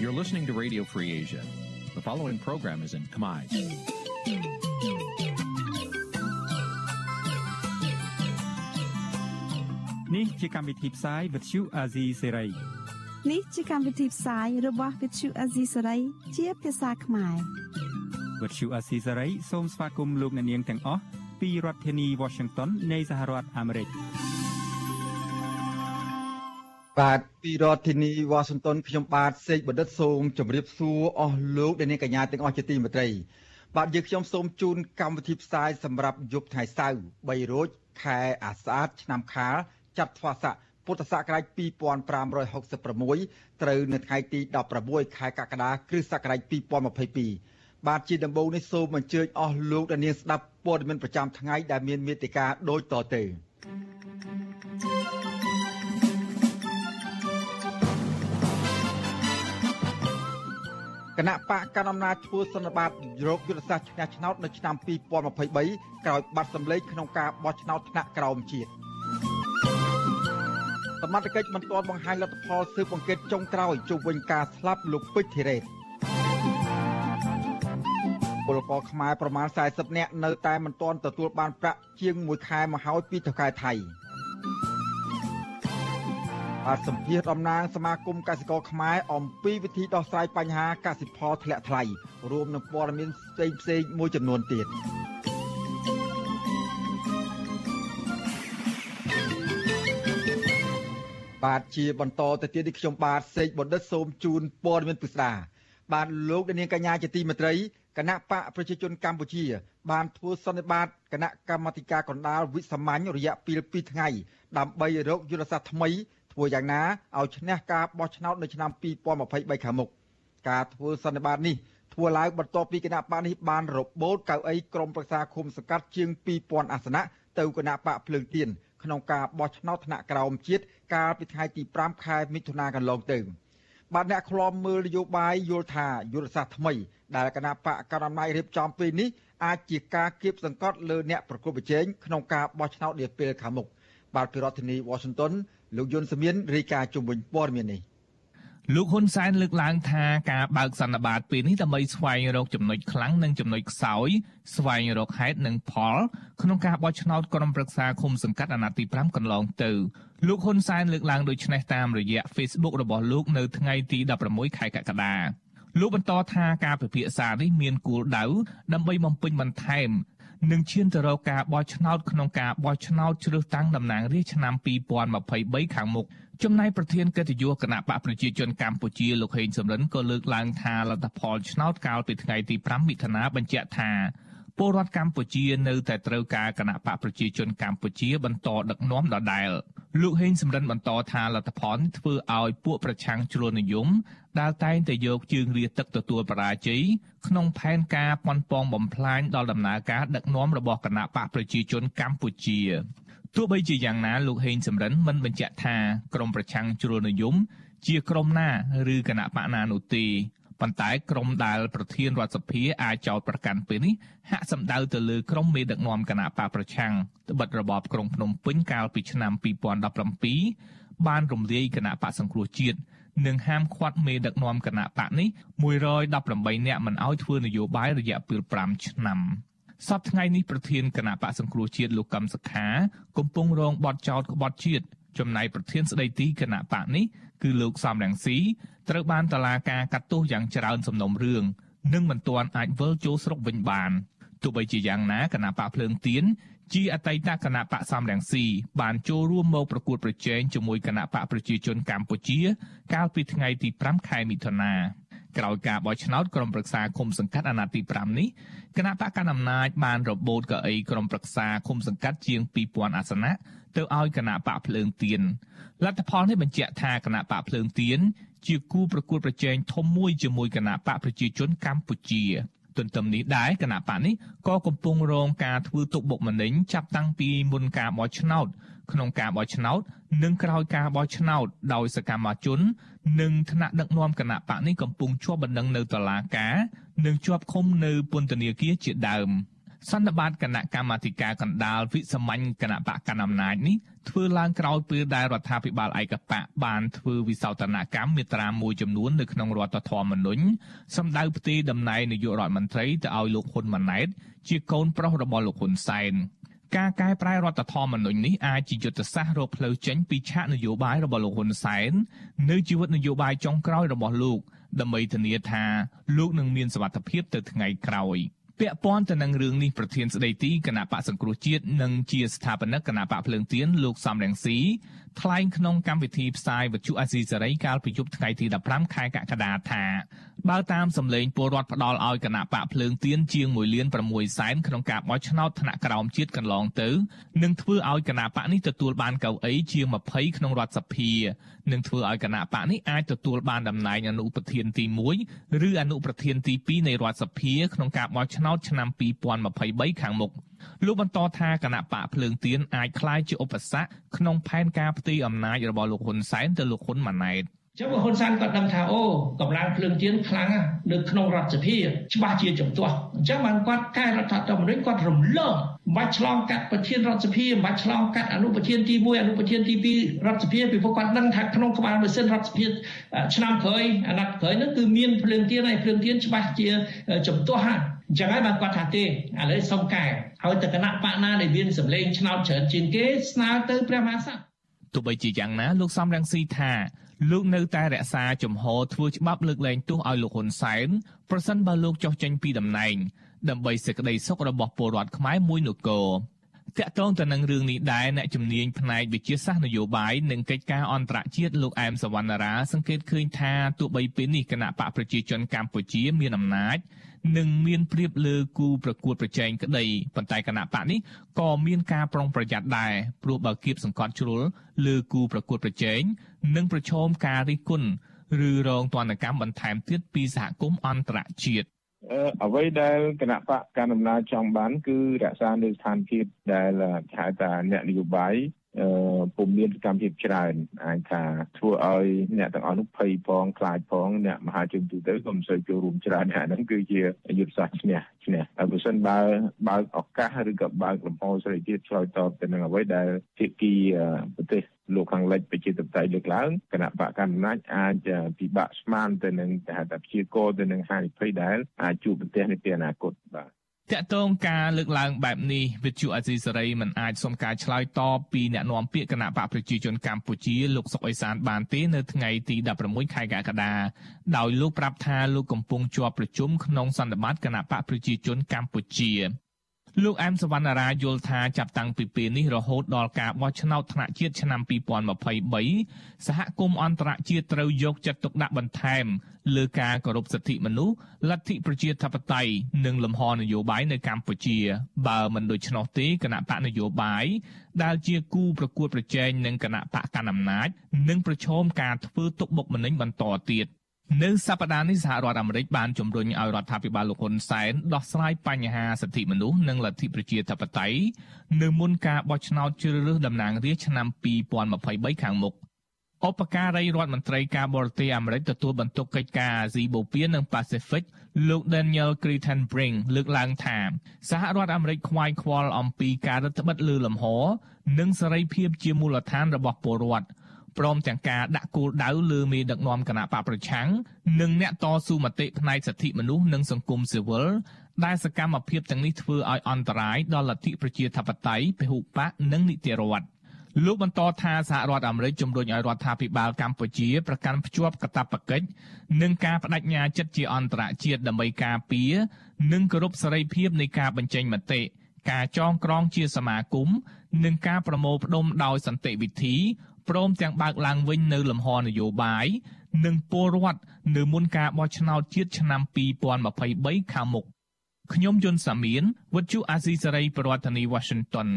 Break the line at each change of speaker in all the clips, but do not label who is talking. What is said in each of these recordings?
You're listening to Radio Free Asia. The following program is in Khmer.
Nǐ chi càm bi tiệp xáy vệt chiu a zì sê ray
នេះជាកម្មវិធីផ្សាយរបស់ Vithu Azisari ជាភាសាខ្មែរ
វត្តឈូអាស៊ីសេរីសូមស្វាគមន៍លោកអ្នកនាងទាំងអស់ពីរដ្ឋធានី Washington នៃសហរដ្ឋអាមេរិក
បាទពីរដ្ឋធានីវ៉ាស៊ីនតោនខ្ញុំបាទសេកបណ្ឌិតសូមជម្រាបសួរអស់លោកអ្នកនាងកញ្ញាទាំងអស់ជាទីមេត្រី បាទយើងខ្ញុំសូមជូនកម្មវិធីផ្សាយសម្រាប់យប់ថ្ងៃសៅរ៍3រោចខែអាសាឍឆ្នាំខាលចត្វាស័កពុទ្ធសករាជ2566ត្រូវនៅថ្ងៃទី16ខែកក្កដាគ្រិស្តសករាជ2022បាទជាដំបូងនេះសូមអញ្ជើញអស់លោកអ្នកនាងស្ដាប់ព័ត៌មានប្រចាំថ្ងៃដែលមានមេតិការដូចតទៅ គណៈបកកណ្ដាលអំណាចធ្វើសន្និបាតរោគយុទ្ធសាស្ត្រឈ្នះឆ្នោតនៅឆ្នាំ2023ក្រោយបាត់សម្លេងក្នុងការបោះឆ្នោតថ្នាក់ក្រោមជាតិសមត្ថកិច្ចមិនទាន់បង្ហាញលទ្ធផលស៊ើបអង្កេតចុងក្រោយជុំវិញការស្លាប់លោកពេជ្រធីរ៉េតពលករខ្មែរប្រមាណ40នាក់នៅតែមិនទាន់ទទួលបានប្រាក់ជាង1ខែមកហើយពីថៅកែថៃ បាទសម្ភារតំណាងសមាគមកសិករខ្មែរអំពីវិធីដោះស្រាយបញ្ហាកសិផលធ្លាក់ថ្លៃរួមនឹងព័ត៌មានផ្សេងផ្សេងមួយចំនួនទៀតបាទជាបន្តទៅទៀតនេះខ្ញុំបាទសេកបណ្ឌិតសូមជូនព័ត៌មានពិស្ដាបាទលោកនាងកញ្ញាជាទីមេត្រីគណៈបកប្រជាជនកម្ពុជា បានធ្វើសន្និបាតគណៈកម្មាធិការកណ្ដាលវិសាមញ្ញរយៈពេល2ថ្ងៃដើម្បីរកយុទ្ធសាស្ត្រថ្មី ធ្វើយ៉ាងណាឲ្យឈ្នះការបោះឆ្នោតនៅឆ្នាំ2023ខាងមុខការធ្វើសន្និបាតនេះធ្វើឡើងបន្ទាប់ពីគណៈបកនេះបានរបូតកៅអីក្រុមប្រឹក្សាឃុំសង្កាត់ជាង2000អាសនៈទៅគណៈបកភ្លើងទៀនក្នុងការបោះឆ្នោតថ្នាក់ក្រោមជាតិកាលពីថ្ងៃទី5ខែមិថុនាកន្លងទៅបាទអ្នកខ្លំមើលនយោបាយយល់ថាយុទ្ធសាស្ត្រថ្មីដែលគណៈបកកណ្ដាលអំណាចរៀបចំពេលនេះអាចជាការគៀបសង្កត់លើអ្នកប្រកួតប្រជែងក្នុងការបោះឆ្នោតនាពេលខាងមុខបាទពីរដ្ឋធានី Washington លោកយុនសមៀនរាយការណ៍ជុំវិញព័ត៌មាននេះ
លោកហ៊ុនសែនលើកឡើងថាការបើកសន្និបាតពេលនេះដើម្បីស្វែងរកចំណុចខ្លាំងនិងចំណុចខ្សោយស្វែងរកហេតុនិងផលក្នុងការបោះឆ្នោតក្រុមប្រឹក្សាឃុំសង្កាត់អាណត្តិទី5កន្លងទៅលោកហ៊ុនសែនលើកឡើងដូចនេះតាមរយៈ Facebook របស់លោកនៅថ្ងៃទី16ខែកក្កដាលោកបន្តថាការពិភាក្សានេះមានគោលដៅដើម្បីបំពេញបន្ថែម នឹងឈានទៅរកការបោះឆ្នោតក្នុងការបោះឆ្នោតជ្រើសតាំងតំណាងរាស្ត្រឆ្នាំ2023ខាងមុខចំណែកប្រធានកិត្តិយសគណៈបកប្រជាជនកម្ពុជាលោកហេងសំរិនក៏លើកឡើងថាលទ្ធផលឆ្នោតកាលពីថ្ងៃទី5មិថុនាបញ្ជាក់ថា ពលរដ្ឋកម្ពុជានៅតែត្រូវការគណៈបកប្រជាជនកម្ពុជាបន្តដឹកនាំដដែលលោកហេងសំរិនបន្តថាលទ្ធផលនេះធ្វើឲ្យពួកប្រឆាំងជ្រុលនិយមដែលតែងតែយកជើងរាទឹកទទួលបរាជ័យក្នុងផែនការប៉ុនប៉ងបំផ្លាញដល់ដំណើរការដឹកនាំរបស់គណៈបកប្រជាជនកម្ពុជាទោះបីជាយ៉ាងណាលោកហេងសំរិនមិនបញ្ជាក់ថាក្រមប្រឆាំងជ្រុលនិយមជាក្រមណាឬគណៈបកណានោះទេ ប៉ុន្តែក្រមដែលប្រធានរដ្ឋសភាអាចចោទប្រកាន់ពេលនេះហាក់សម្ដៅទៅលើក្រមមេដឹកនាំគណៈបកប្រឆាំងត្បិតរបបក្រុងភ្នំពេញកាលពីឆ្នាំ2017បានរំលាយគណៈបកសង្គ្រោះជាតិនិងហាមឃាត់មេដឹកនាំគណៈបកនេះ118នាក់មិនឲ្យធ្វើនយោបាយរយៈពេល5ឆ្នាំសប្តាហ៍ថ្ងៃនេះប្រធានគណៈបកសង្គ្រោះជាតិលោកកឹមសុខា កំពុងរងបទចោទក្បត់ជាតិ ចំណែកប្រធានស្ដីទីគណៈបកនេះគឺលោកសំរងស៊ីត្រូវបានតឡាការកាត់ទោសយ៉ាងច្រើនសំណុំរឿងនិងមិនទាន់អាចវិលចូលស្រុកវិញបានទោះបីជាយ៉ាងណាគណៈបកភ្លើងទៀនជាអតីតគណៈបកសំរងស៊ីបានចូលរួមមកប្រកួតប្រជែងជាមួយគណៈបកប្រជាជនកម្ពុជា កាលពីថ្ងៃទី5ខែមិថុនា ក្រោយការបោះឆ្នោតក្រុមប្រឹក្សាឃុំសង្កាត់អាណត្តិទី5នេះគណៈបកកណ្ដាលអំណាចបានរបូតកៅអីក្រុមប្រឹក្សាឃុំសង្កាត់ជាង2000អាសនៈទៅឲ្យគណៈបកភ្លើងទៀនលទ្ធផលនេះបញ្ជាក់ថាគណៈបកភ្លើងទៀនជាគូប្រកួតប្រជែងធំមួយជាមួយគណៈបកប្រជាជនកម្ពុជា ទន្ទឹមនេះដែរគណៈបកនេះក៏កំពុងរងការធ្វើទុកបុកម្នេញចាប់តាំងពីមុនការបោះឆ្នោតក្នុងការបោះឆ្នោត និងក្រោយការបោះឆ្នោតដោយសកម្មជន និងថ្នាក់ដឹកនាំគណៈបកនេះកំពុងជាប់បណ្ដឹងនៅតុលាការនិងជាប់ឃុំនៅពន្ធនាគារជាដើម សន្និបាតគណៈកម្មាធិការកណ្ដាលវិសាមញ្ញគណៈបកកណ្ដាលអំណាចនេះធ្វើឡើងក្រោយពេលដែលរដ្ឋាភិបាលឯកបកបានធ្វើវិសោធនកម្មមេត្រាមួយចំនួននៅក្នុងរដ្ឋធម្មនុញ្ញសម្ដៅផ្ទេរតំណែងនាយករដ្ឋមន្ត្រីទៅឲ្យលោកហ៊ុនម៉ាណែត ជាកូនប្រុសរបស់លោកហ៊ុនសែនការកែប្រែរដ្ឋធម្មនុញ្ញនេះអាចជាយុទ្ធសាស្ត្ររកផ្លូវចេញពីឆាកនយោបាយរបស់លោកហ៊ុនសែននៅជីវិតនយោបាយចុងក្រោយរបស់លោកដើម្បីធានាថាលោកនឹងមានសុវត្ថិភាពទៅថ្ងៃក្រោយ។ ពាក់ព័ន្ធទៅនឹងរឿងនេះប្រធានស្ដីទីគណៈបកសង្គ្រោះជាតិនិងជាស្ថាបនិកគណៈបកភ្លើងទៀនលោកសំរងស៊ីថ្លែងក្នុងកម្មវិធីផ្សាយវិទ្យុអាស៊ីសេរីកាលពីយប់ថ្ងៃទី15ខែកក្កដាថាបើតាមសម្លេងពលរដ្ឋផ្ដាល់ឲ្យគណៈបកភ្លើងទៀនជាង1លាន6សែនក្នុងការបោះឆ្នោតថ្នាក់ក្រោមជាតិកន្លងទៅនឹងធ្វើឲ្យគណៈបកនេះទទួលបានកៅអីជាង20ក្នុងរដ្ឋសភានឹងធ្វើឲ្យគណៈបកនេះអាចទទួលបានតំណែងអនុប្រធានទី1ឬអនុប្រធានទី2នៃរដ្ឋសភាក្នុងការបោះឆ្នោតឆ្នាំ2023ខាងមុខ លោកបន្តថាគណៈបកភ្លើងទៀនអាចក្លាយជាឧបសគ្គក្នុងផែនការផ្ទេរអំណាចរបស់លោកហ៊ុនសែនទៅលោកហ៊ុនម៉ាណែត
ចឹងហ៊ុនសែនគាត់ដឹងថាអូកម្លាំងភ្លើងទៀនខ្លាំងនៅក្នុងរដ្ឋសភាច្បាស់ជាចំទាស់អញ្ចឹងបានគាត់កែរដ្ឋធម្មនុញ្ញគាត់រំលងមិនបាច់ឆ្លងកាត់ប្រធានរដ្ឋសភាមិនបាច់ឆ្លងកាត់អនុប្រធានទី1អនុប្រធានទី2រដ្ឋសភាពីព្រោះគាត់ដឹងថាក្នុងក្បាលម៉ាស៊ីនរដ្ឋសភាឆ្នាំក្រោយអាណត្តិក្រោយនោះគឺមានភ្លើងទៀនហើយភ្លើងទៀនច្បាស់ជាចំទាស់ហើយ អញ្ចឹងហើយបានគាត់ថាទេឥឡូវសុំកែឲ្យតែគណៈបកណាដែលមានសម្លេងឆ្នោតច្រើនជាងគេស្នើទៅព្រះមហាក្សត្រ
ទោះបីជាយ៉ាងណាលោកសំរងស៊ីថាលោកនៅតែរក្សាជំហរធ្វើច្បាប់លើកលែងទោសឲ្យលោកហ៊ុនសែនប្រសិនបើលោកចុះចេញពីតំណែងដើម្បីសេចក្តីសុខរបស់ពលរដ្ឋខ្មែរមួយនគរតាក់ទងទៅនឹងរឿងនេះដែរអ្នកជំនាញផ្នែកវិទ្យាសាស្ត្រនយោបាយនិងកិច្ចការអន្តរជាតិលោកអែមសវណ្ណារាសង្កេតឃើញថាទោះបីពេលនេះគណៈបកប្រជាជនកម្ពុជាមានអំណាច និងមានព្រៀបលើគូប្រកួតប្រជែងក្តីប៉ុន្តែគណៈបកនេះក៏មានការប្រុងប្រយ័ត្នដែរព្រោះបើគៀបសង្កត់ជ្រុលលើគូប្រកួតប្រជែងនឹងប្រឈមការរិះគន់ឬរងទណ្ឌកម្មបន្ថែមទៀតពីសហគមន៍អន្តរជាតិ
អ្វីដែលគណៈបកកណ្ដាលអំណាចចង់បាន គឺរក្សានៅស្ថានភាពដែលហៅថាអ្នកនយោបាយអឺ ពុំមានសកម្មភាពច្រើនអាចថាធ្វើឲ្យអ្នកទាំងអស់នោះភ័យផងខ្លាចផងអ្នកមហាជនទូទៅក៏មិនសូវចូលរួមច្រើនអាហ្នឹងគឺជាយុទ្ធសាស្ត្រឈ្នះឈ្នះហើយបើសិនបើបើកឱកាសឬក៏បើកលំហសេរីភាពឆ្លើយតបទៅនឹងអ្វីដែលភាគីប្រទេសលោកខាងលិចប្រជាធិបតេយ្យលើកឡើងគណៈបកកណ្ដាលអំណាចអាចពិបាកស្មានទៅនឹងតែថាព្យាករទៅនឹងហានិភ័យដែលអាចជួបប្រទេសនៅពេលអនាគតបាទ
តកតងការលើកឡើងបែបនេះវិទ្យុអេស៊ីសេរីមិនអាចសុំការឆ្លើយតបពីអ្នកនាំពាក្យគណៈបកប្រជាជនកម្ពុជាលោកសុកអេសានបានទេនៅថ្ងៃទី16ខែកក្កដាដោយលោកប្រាប់ថាលោកកំពុងជាប់ប្រជុំក្នុងសន្និបាតគណៈបកប្រជាជនកម្ពុជា លោកអែមសវណ្ណារាយល់ថាចាប់តាំងពីពេលនេះរហូតដល់ការបោះឆ្នោតថ្នាក់ជាតិឆ្នាំ2023សហគមន៍អន្តរជាតិត្រូវយកចិត្តទុកដាក់បន្ថែមលើការគោរពសិទ្ធិមនុស្សលទ្ធិប្រជាធិបតេយ្យនិងលំហនយោបាយនៅកម្ពុជា បើមិនដូច្នោះទេគណៈបកនយោបាយដែលជាគូប្រកួតប្រជែងនឹងគណៈបកកណ្ដាលអំណាចនឹងប្រឈមការធ្វើទុកបុកម្នេញបន្តទៀត នៅសប្តាហ៍នេះសហរដ្ឋអាមេរិកបានជំរុញឲ្យរដ្ឋាភិបាលលោកហ៊ុនសែនដោះស្រាយបញ្ហាសិទ្ធិមនុស្សនិងលទ្ធិប្រជាធិបតេយ្យនៅមុនការបោះឆ្នោតជ្រើសរើសតំណាងរាស្ត្រឆ្នាំ2023ខាងមុខឧបការីរដ្ឋមន្ត្រីការបរទេសអាមេរិកទទួលបន្ទុកកិច្ចការអាស៊ីបូព៌ានិងប៉ាស៊ីហ្វិកលោក Daniel Crittenbrink លើកឡើងថាសហរដ្ឋអាមេរិកខ្វាយខ្វល់អំពីការរដ្ឋបិទលើលំហ និងសេរីភាពជាមូលដ្ឋានរបស់ពលរដ្ឋ ព្រមទាំងការដាក់គោលដៅលើមេដឹកនាំគណៈបកប្រឆាំងនិងអ្នកតស៊ូមតិផ្នែកសិទ្ធិមនុស្សនិងសង្គមស៊ីវិលដែលសកម្មភាពទាំងនេះធ្វើឲ្យអន្តរាយដល់លទ្ធិប្រជាធិបតេយ្យពហុបកនិងនីតិរដ្ឋលោកបន្តថាសហរដ្ឋអាមេរិកជំរុញឲ្យរដ្ឋាភិបាលកម្ពុជាប្រកាន់ភ្ជាប់កាតព្វកិច្ចនិងការបដិញ្ញាចិត្តជាអន្តរជាតិដើម្បីការពារនិងគោរពសេរីភាពនៃការបញ្ចេញមតិការចងក្រងជាសមាគមនិងការប្រមូលផ្ដុំដោយសន្តិវិធី ព្រមទាំងបើកឡើងវិញនៅលំហនយោបាយនិងពលរដ្ឋនៅមុនការបោះឆ្នោតជាតិឆ្នាំ2023ខាងមុខខ្ញុំយុនសាមៀនវិទ្យុអាស៊ីសេរីប្រធានាធិបតី Washington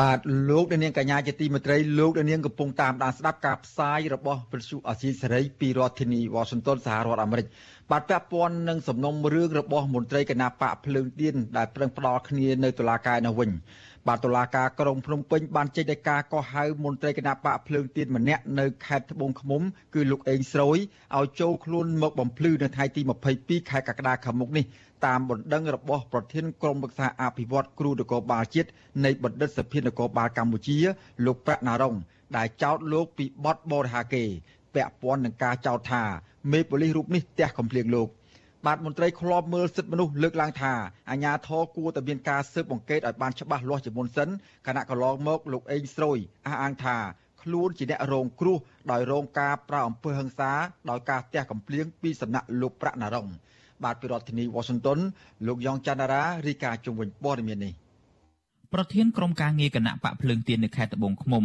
បាទលោកនាងកញ្ញាជាទីមេត្រីលោកនាងកំពុងតាមដានស្ដាប់ការផ្សាយរបស់វិទ្យុអាស៊ីសេរីពីរដ្ឋធានី Washington សហរដ្ឋអាមេរិកបាទពាក់ព័ន្ធនឹងសំណុំរឿងរបស់មន្ត្រីគណៈបកភ្លើងទៀនដែលប្រឹងផ្ដាល់គ្នានៅតុលាការនោះវិញ បាទតុលាការក្រុងភ្នំពេញបានចេញដីកាកោះហៅមន្ត្រីគណៈបកភ្លើងទៀនម្នាក់នៅខេត្តត្បូងឃ្មុំ គឺលោកអេងស្រួយឲ្យចូលខ្លួនមកបំភ្លឺនៅថ្ងៃទី22ខែកក្កដាខាងមុខនេះតាមបណ្ដឹងរបស់ប្រធានក្រុមប្រឹក្សាអភិវឌ្ឍគ្រូនគរបាលជាតិនៃបណ្ឌិតសភានគរបាលកម្ពុជា លោកប្រាក់ណារងដែលចោទលោកពីបទបរិហាកេពាក់ព័ន្ធនឹងការចោទថាមេប៉ូលីសរូបនេះទះកំភ្លៀងលោក បាទមន្ត្រីឃ្លាំមើលសិទ្ធិមនុស្សលើកឡើងថាអាញាធរគួរតែមានការស៊ើបអង្កេតឲ្យបានច្បាស់លាស់ជាមុនសិនគណៈកន្លងមកលោកអេងស្រួយអះអាងថាខ្លួនជាអ្នករងគ្រោះដោយរងការប្រៅអំពើហិង្សាដោយការទះកំភ្លៀងពីសំណាក់លោកប្រាក់ណារងបាទពីរដ្ឋធានី Washington លោកយ៉ងច័ន្ទរារីកាជំវិញព័ត៌មាននេះ
ប្រធានក្រុមការងារគណៈបកភ្លើងទៀននៅខេត្តត្បូងឃ្មុំ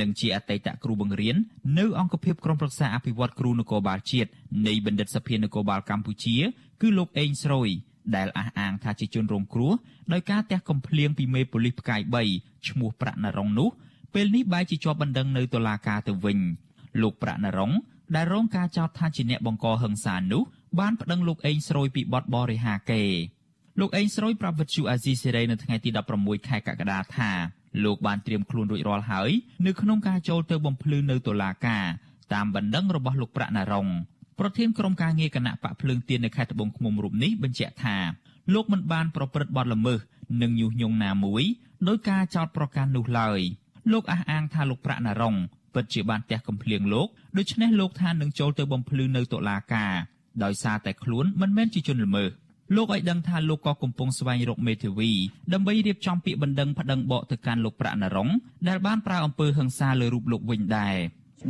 និងជាអតីតគ្រូបង្រៀននៅអង្គភាពក្រុមប្រឹក្សាអភិវឌ្ឍគ្រូនគរបាលជាតិនៃបណ្ឌិតសភានគរបាលកម្ពុជា គឺលោកអេងស្រួយដែលអះអាងថាជាជនរងគ្រោះដោយការទះកំភ្លៀងពីមេប៉ូលីសផ្កាយ3ឈ្មោះប្រាក់ណរងនោះពេលនេះបែរជាជាប់បណ្ដឹងនៅតុលាការទៅវិញលោកប្រាក់ណរងដែលរងការចោទថាជាអ្នកបង្កហិង្សានោះបានប្តឹងលោកអេងស្រួយពីបទបរិហាកេលោកអេងស្រួយប្រាប់វិទ្យុអាស៊ីសេរីនៅថ្ងៃទី16ខែកក្កដាថា លោកបានត្រៀមខ្លួនរួចរាល់ហើយនៅក្នុងការចូលទៅបំភ្លឺនៅតុលាការតាមបណ្ដឹងរបស់លោកប្រាក់ណារងប្រធានក្រុមការងារគណៈបកភ្លើងទៀននៅខេត្តត្បូងឃ្មុំរូបនេះបញ្ជាក់ថាលោកមិនបានប្រព្រឹត្តបទល្មើសនិងញុះញង់ណាមួយដោយការចោទប្រកាន់នោះឡើយលោកអះអាងថាលោកប្រាក់ណារងពិតជាបានទះកំភ្លៀងលោកដូច្នេះលោកថានឹងចូលទៅបំភ្លឺនៅតុលាការដោយសារតែខ្លួនមិនមែនជាជនល្មើស លោកឲ្យដឹងថាលោកក៏កំពុងស្វែងរកមេធាវីដើម្បីរៀបចំពាក្យបណ្ដឹងប្តឹងបកទៅកាន់លោកប្រាក់ណរងដែលបានប្រើអំពើហិង្សាលើរូបលោកវិញដែរ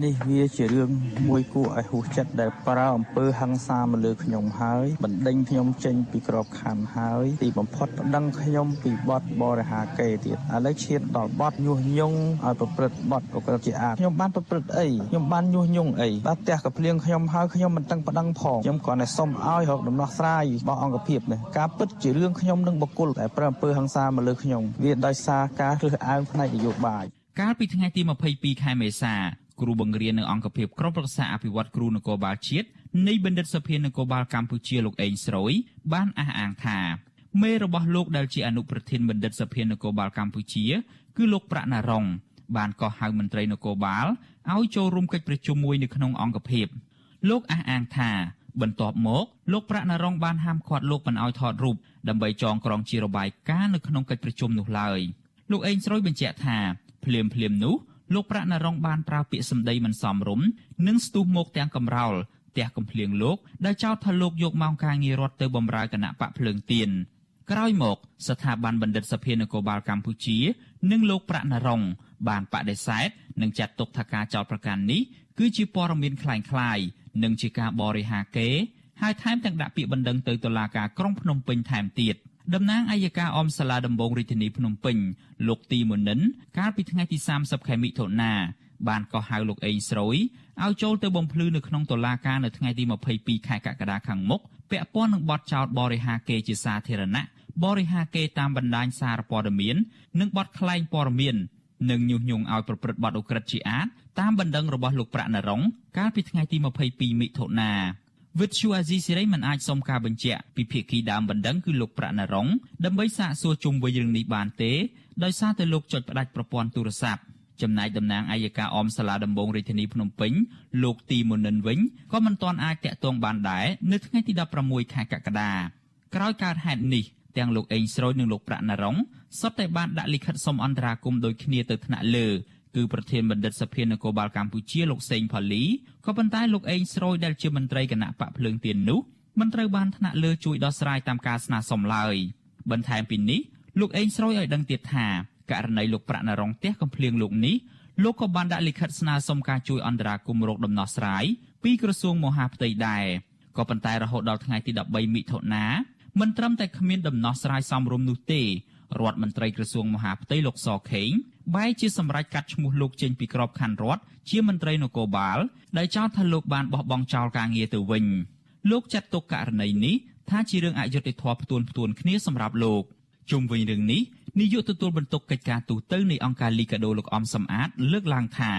នេះវាជារឿងមួយគួរឲ្យហួសចិត្តដែលប្រើអំពើហិង្សាមកលើខ្ញុំហើយបណ្ដេញខ្ញុំចេញពីក្របខ័ណ្ឌហើយទីបំផុតប្តឹងខ្ញុំពីបទបរិហាកេទៀតឥឡូវឈានដល់បទញុះញង់ឲ្យប្រព្រឹត្តបទប្រព្រឹត្តជាអាតខ្ញុំបានប្រព្រឹត្តអីខ្ញុំបានញុះញង់អីបាទផ្ទះកភ្លៀងខ្ញុំហើយខ្ញុំមិនតឹងប្តឹងផងខ្ញុំគ្រាន់តែសុំឲ្យរកដំណោះស្រាយរបស់អង្គភាពនេះការពិតជារឿងខ្ញុំនឹងបកគលតែប្រើអំពើហិង្សាមកលើខ្ញុំវាដោយសារការរើសអើងផ្នែកនយោបាយ
កាលពីថ្ងៃទី22ខែមេសា គ្រូបង្រៀននៅអង្គភាពក្រុមប្រឹក្សាអភិវឌ្ឍគ្រូនគរបាលជាតិនៃបណ្ឌិតសភានគរបាលកម្ពុជាលោកអេងស្រួយបានអះអាងថាមេរបស់លោកដែលជាអនុប្រធានបណ្ឌិតសភានគរបាលកម្ពុជា គឺលោកប្រាក់ណារងបានកោះហៅមន្ត្រីនគរបាលឲ្យចូលរួមកិច្ចប្រជុំមួយនៅក្នុងអង្គភាពលោកអះអាងថាបន្ទាប់មកលោកប្រាក់ណារងបានហាមឃាត់លោកមិនឲ្យថតរូបដើម្បីចងក្រងជារបាយការណ៍នៅក្នុងកិច្ចប្រជុំនោះឡើយលោកអេងស្រួយបញ្ជាក់ថាភ្លាមភ្លាមនោះ លោកប្រាក់ណរងបានប្រើពាក្យសម្ដីមិនសមរម្យនិងស្ទុះមកទាំងកំរោលផ្ទះកំភ្លៀងលោកដែលចោទថាលោកយកម៉ោងការងាររដ្ឋទៅបម្រើគណៈបកភ្លើងទៀនក្រោយមក ស្ថាប័នបណ្ឌិតសភានគរបាលកម្ពុជា និងលោកប្រាក់ណរងបានបដិសេធនិងចាត់ទុកថាការចោទប្រកាន់នេះគឺជាព័ត៌មានคล้ายៗនិងជាការបរិហាកេហើយថែមទាំងដាក់ពាក្យបណ្ដឹងទៅតុលាការក្រុងភ្នំពេញថែមទៀត។ តំណាងអัยការអមសាលាដំបងរាជធានីភ្នំពេញលោកទីមុនិន កាលពីថ្ងៃទី30ខែមិថុនាបានកោះហៅលោកអេងស្រួយឲ្យចូលទៅបំភ្លឺនៅក្នុងតុលាការនៅថ្ងៃទី22ខែកក្កដាខាងមុខពាក់ព័ន្ធនឹងបទចោទបរិហាកេជាសាធារណៈបរិហាកេតាមបណ្ដាញសារព័ត៌មាន និងបទក្លែងព័ត៌មាននិងញុះញង់ឲ្យប្រព្រឹត្តបទឧក្រិដ្ឋជាអាតតាមបណ្ដឹងរបស់លោកប្រាក់ណរងកាលពីថ្ងៃទី22មិថុនា វិទ្យុអាស៊ីសេរីមិនអាចសុំការបញ្ជាក់ពីភាគីដើមបណ្ដឹងគឺលោកប្រាក់ណរងដើម្បីសាកសួរជុំវិញរឿងនេះបានទេដោយសារតែលោកចុចផ្ដាច់ប្រព័ន្ធទូរស័ព្ទចំណែកតំណាងអัยការអមសាលាដំបងរាជធានីភ្នំពេញលោកទីមុនិនវិញក៏មិនទាន់អាចតាក់ទងបានដែរនៅថ្ងៃទី16ខែកក្កដាក្រោយកើតហេតុនេះទាំងលោកអេងស្រួយនិងលោកប្រាក់ណរងសុទ្ធតែបានដាក់លិខិតសុំអន្តរាគមន៍ដូចគ្នាទៅថ្នាក់លើ គឺប្រធានបណ្ឌិតសភានគរបាលកម្ពុជាលោកសេងផាលីក៏ប៉ុន្តែលោកអេងស្រួយដែលជាមន្ត្រីគណៈបកភ្លើងទៀននោះមិនត្រូវបានថ្នាក់លើជួយដោះស្រាយតាមការស្នើសុំឡើយបន្ថែមពីនេះលោកអេងស្រួយឲ្យដឹងទៀតថាករណីលោកប្រាក់ណរងផ្ទះកំភ្លៀងលោកនេះលោកក៏បានដាក់លិខិតស្នើសុំការជួយអន្តរាគមន៍រោគដំណោះស្រាយពីក្រសួងមហាផ្ទៃដែរក៏ប៉ុន្តែរហូតដល់ថ្ងៃទី13មិថុនាមិនត្រឹមតែគ្មានដំណោះស្រាយសមរម្យនោះទេ រដ្ឋមន្ត្រីក្រសួងមហាផ្ទៃលោកសខេងបែរជាសម្រេចកាត់ឈ្មោះលោកចេញពីក្របខ័ណ្ឌរដ្ឋជាមន្ត្រីនគរបាលដែលចោទថាលោកបានបោះបង់ចោលការងារទៅវិញលោកចាត់ទុកករណីនេះថាជារឿងអយុត្តិធម៌ផ្ទួនផ្ទួនគ្នាសម្រាប់លោកជុំវិញរឿងនេះនាយកទទួលបន្ទុកកិច្ចការទូតទៅនៃអង្គការលីកាដូលោកអំសំអាត លើកឡើងថា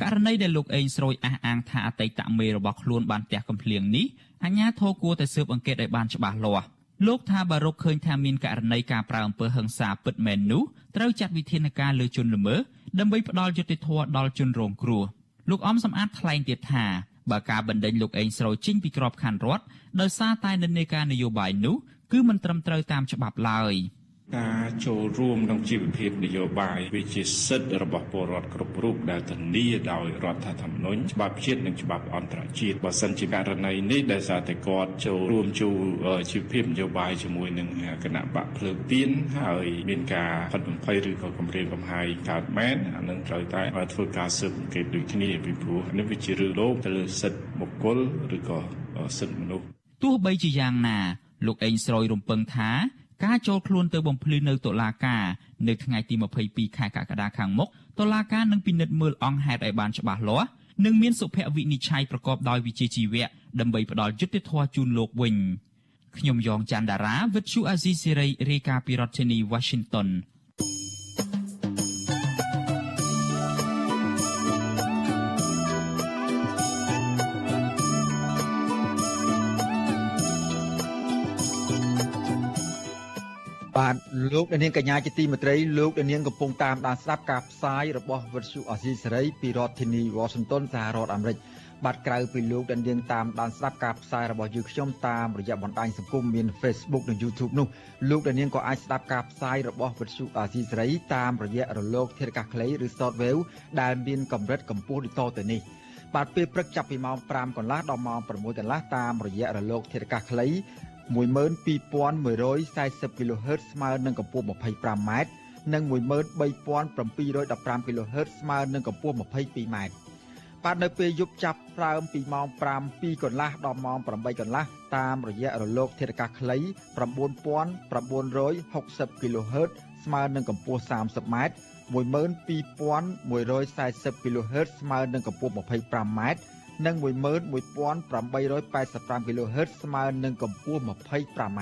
ករណីដែលលោកអេងស្រួយអះអាងថាអតីតមេរបស់ខ្លួនបានផ្ទះកំភ្លៀងនេះអាជ្ញាធរគួរតែស៊ើបអង្កេតឲ្យបានច្បាស់លាស់ លោកថាបើរកឃើញថាមានករណីការប្រើអំពើហិង្សាពិតមែននោះត្រូវចាត់វិធានការលើជនល្មើសដើម្បីផ្ដល់យុត្តិធម៌ដល់ជនរងគ្រោះលោកអំសំអាតថ្លែងទៀតថាបើការបណ្ដេញលោកអេងស្រូវចេញពីក្របខ័ណ្ឌរដ្ឋដោយសារតែនិន្នាការនយោបាយនោះគឺមិនត្រឹមត្រូវតាមច្បាប់ឡើយ។
ការចូលរួមក្នុងជីវភាពនយោបាយវាជាសិទ្ធិរបស់ពលរដ្ឋគ្រប់រូបដែលធានាដោយរដ្ឋធម្មនុញ្ញច្បាប់ជាតិនិងច្បាប់អន្តរជាតិបើសិនជាករណីនេះដែលសារតែគាត់ចូលរួមចូលជីវភាពនយោបាយជាមួយនឹងគណៈបកភ្លើងទៀនហើយមានការផិតបំភ័យឬក៏គម្រាមកំហែងកើតមែនអានឹងត្រូវតែធ្វើការស៊ើបអង្កេតដូចគ្នាពីព្រោះនេះវាជារឿងលោកទៅលើសិទ្ធិបុគ្គលឬក៏សិទ្ធិមនុស្ស
ទោះបីជាយ៉ាងណាលោកអេងស្រោយរំពឹងថា ការចូលខ្លួនទៅបំភ្លឺនៅតុលាការនៅថ្ងៃទី22ខែកក្កដាខាងមុខតុលាការនឹងពិនិត្យមើលអង្គហេតុឲ្យបានច្បាស់លាស់និងមានសុភវិនិច្ឆ័យប្រកបដោយវិជ្ជាជីវៈដើម្បីផ្ដល់យុត្តិធម៌ជូនលោកវិញខ្ញុំយ៉ងច័ន្ទដារាវិទ្យុអាស៊ីសេរីរាយការណ៍ពីរដ្ឋធានី Washington
បាទលោកនាងកញ្ញាជាទីមេត្រីលោកនាងកំពុងតាមដានស្ដាប់ការផ្សាយរបស់វិទ្យុអសីសេរីពីរដ្ឋធានី Washington សហរដ្ឋអាមេរិកបាទក្រៅពីលោកនាងតាមដានស្ដាប់ការផ្សាយរបស់យើងខ្ញុំតាមរយៈបណ្ដាញសង្គមមាន Facebook និង YouTube នោះលោកនាងក៏អាចស្ដាប់ការផ្សាយរបស់វិទ្យុអសីសេរីតាមរយៈរលកធាតុអាកាសខ្លីឬ Shortwave ដែលមានកម្រិតកម្ពស់ដូចតទៅនេះបាទពេលព្រឹកចាប់ពីម៉ោង5កន្លះដល់ម៉ោង6កន្លះតាមរយៈរលកធាតុអាកាសខ្លី 12140 kHz ស្មើនឹងកម្ពស់ 25m និង13715 kHz ស្មើនឹងកម្ពស់ 22m បាទនៅពេលយប់ចាប់ផ្ដើមពីម៉ោង7កន្លះដល់ម៉ោង8កន្លះតាមរយៈរលកធាតុអាកាសខ្លី9960 kHz ស្មើនឹងកម្ពស់ 30m 12140 kHz ស្មើនឹងកម្ពស់ 25m និង11885 kHz ស្មើនឹងកម្ពស់ 25m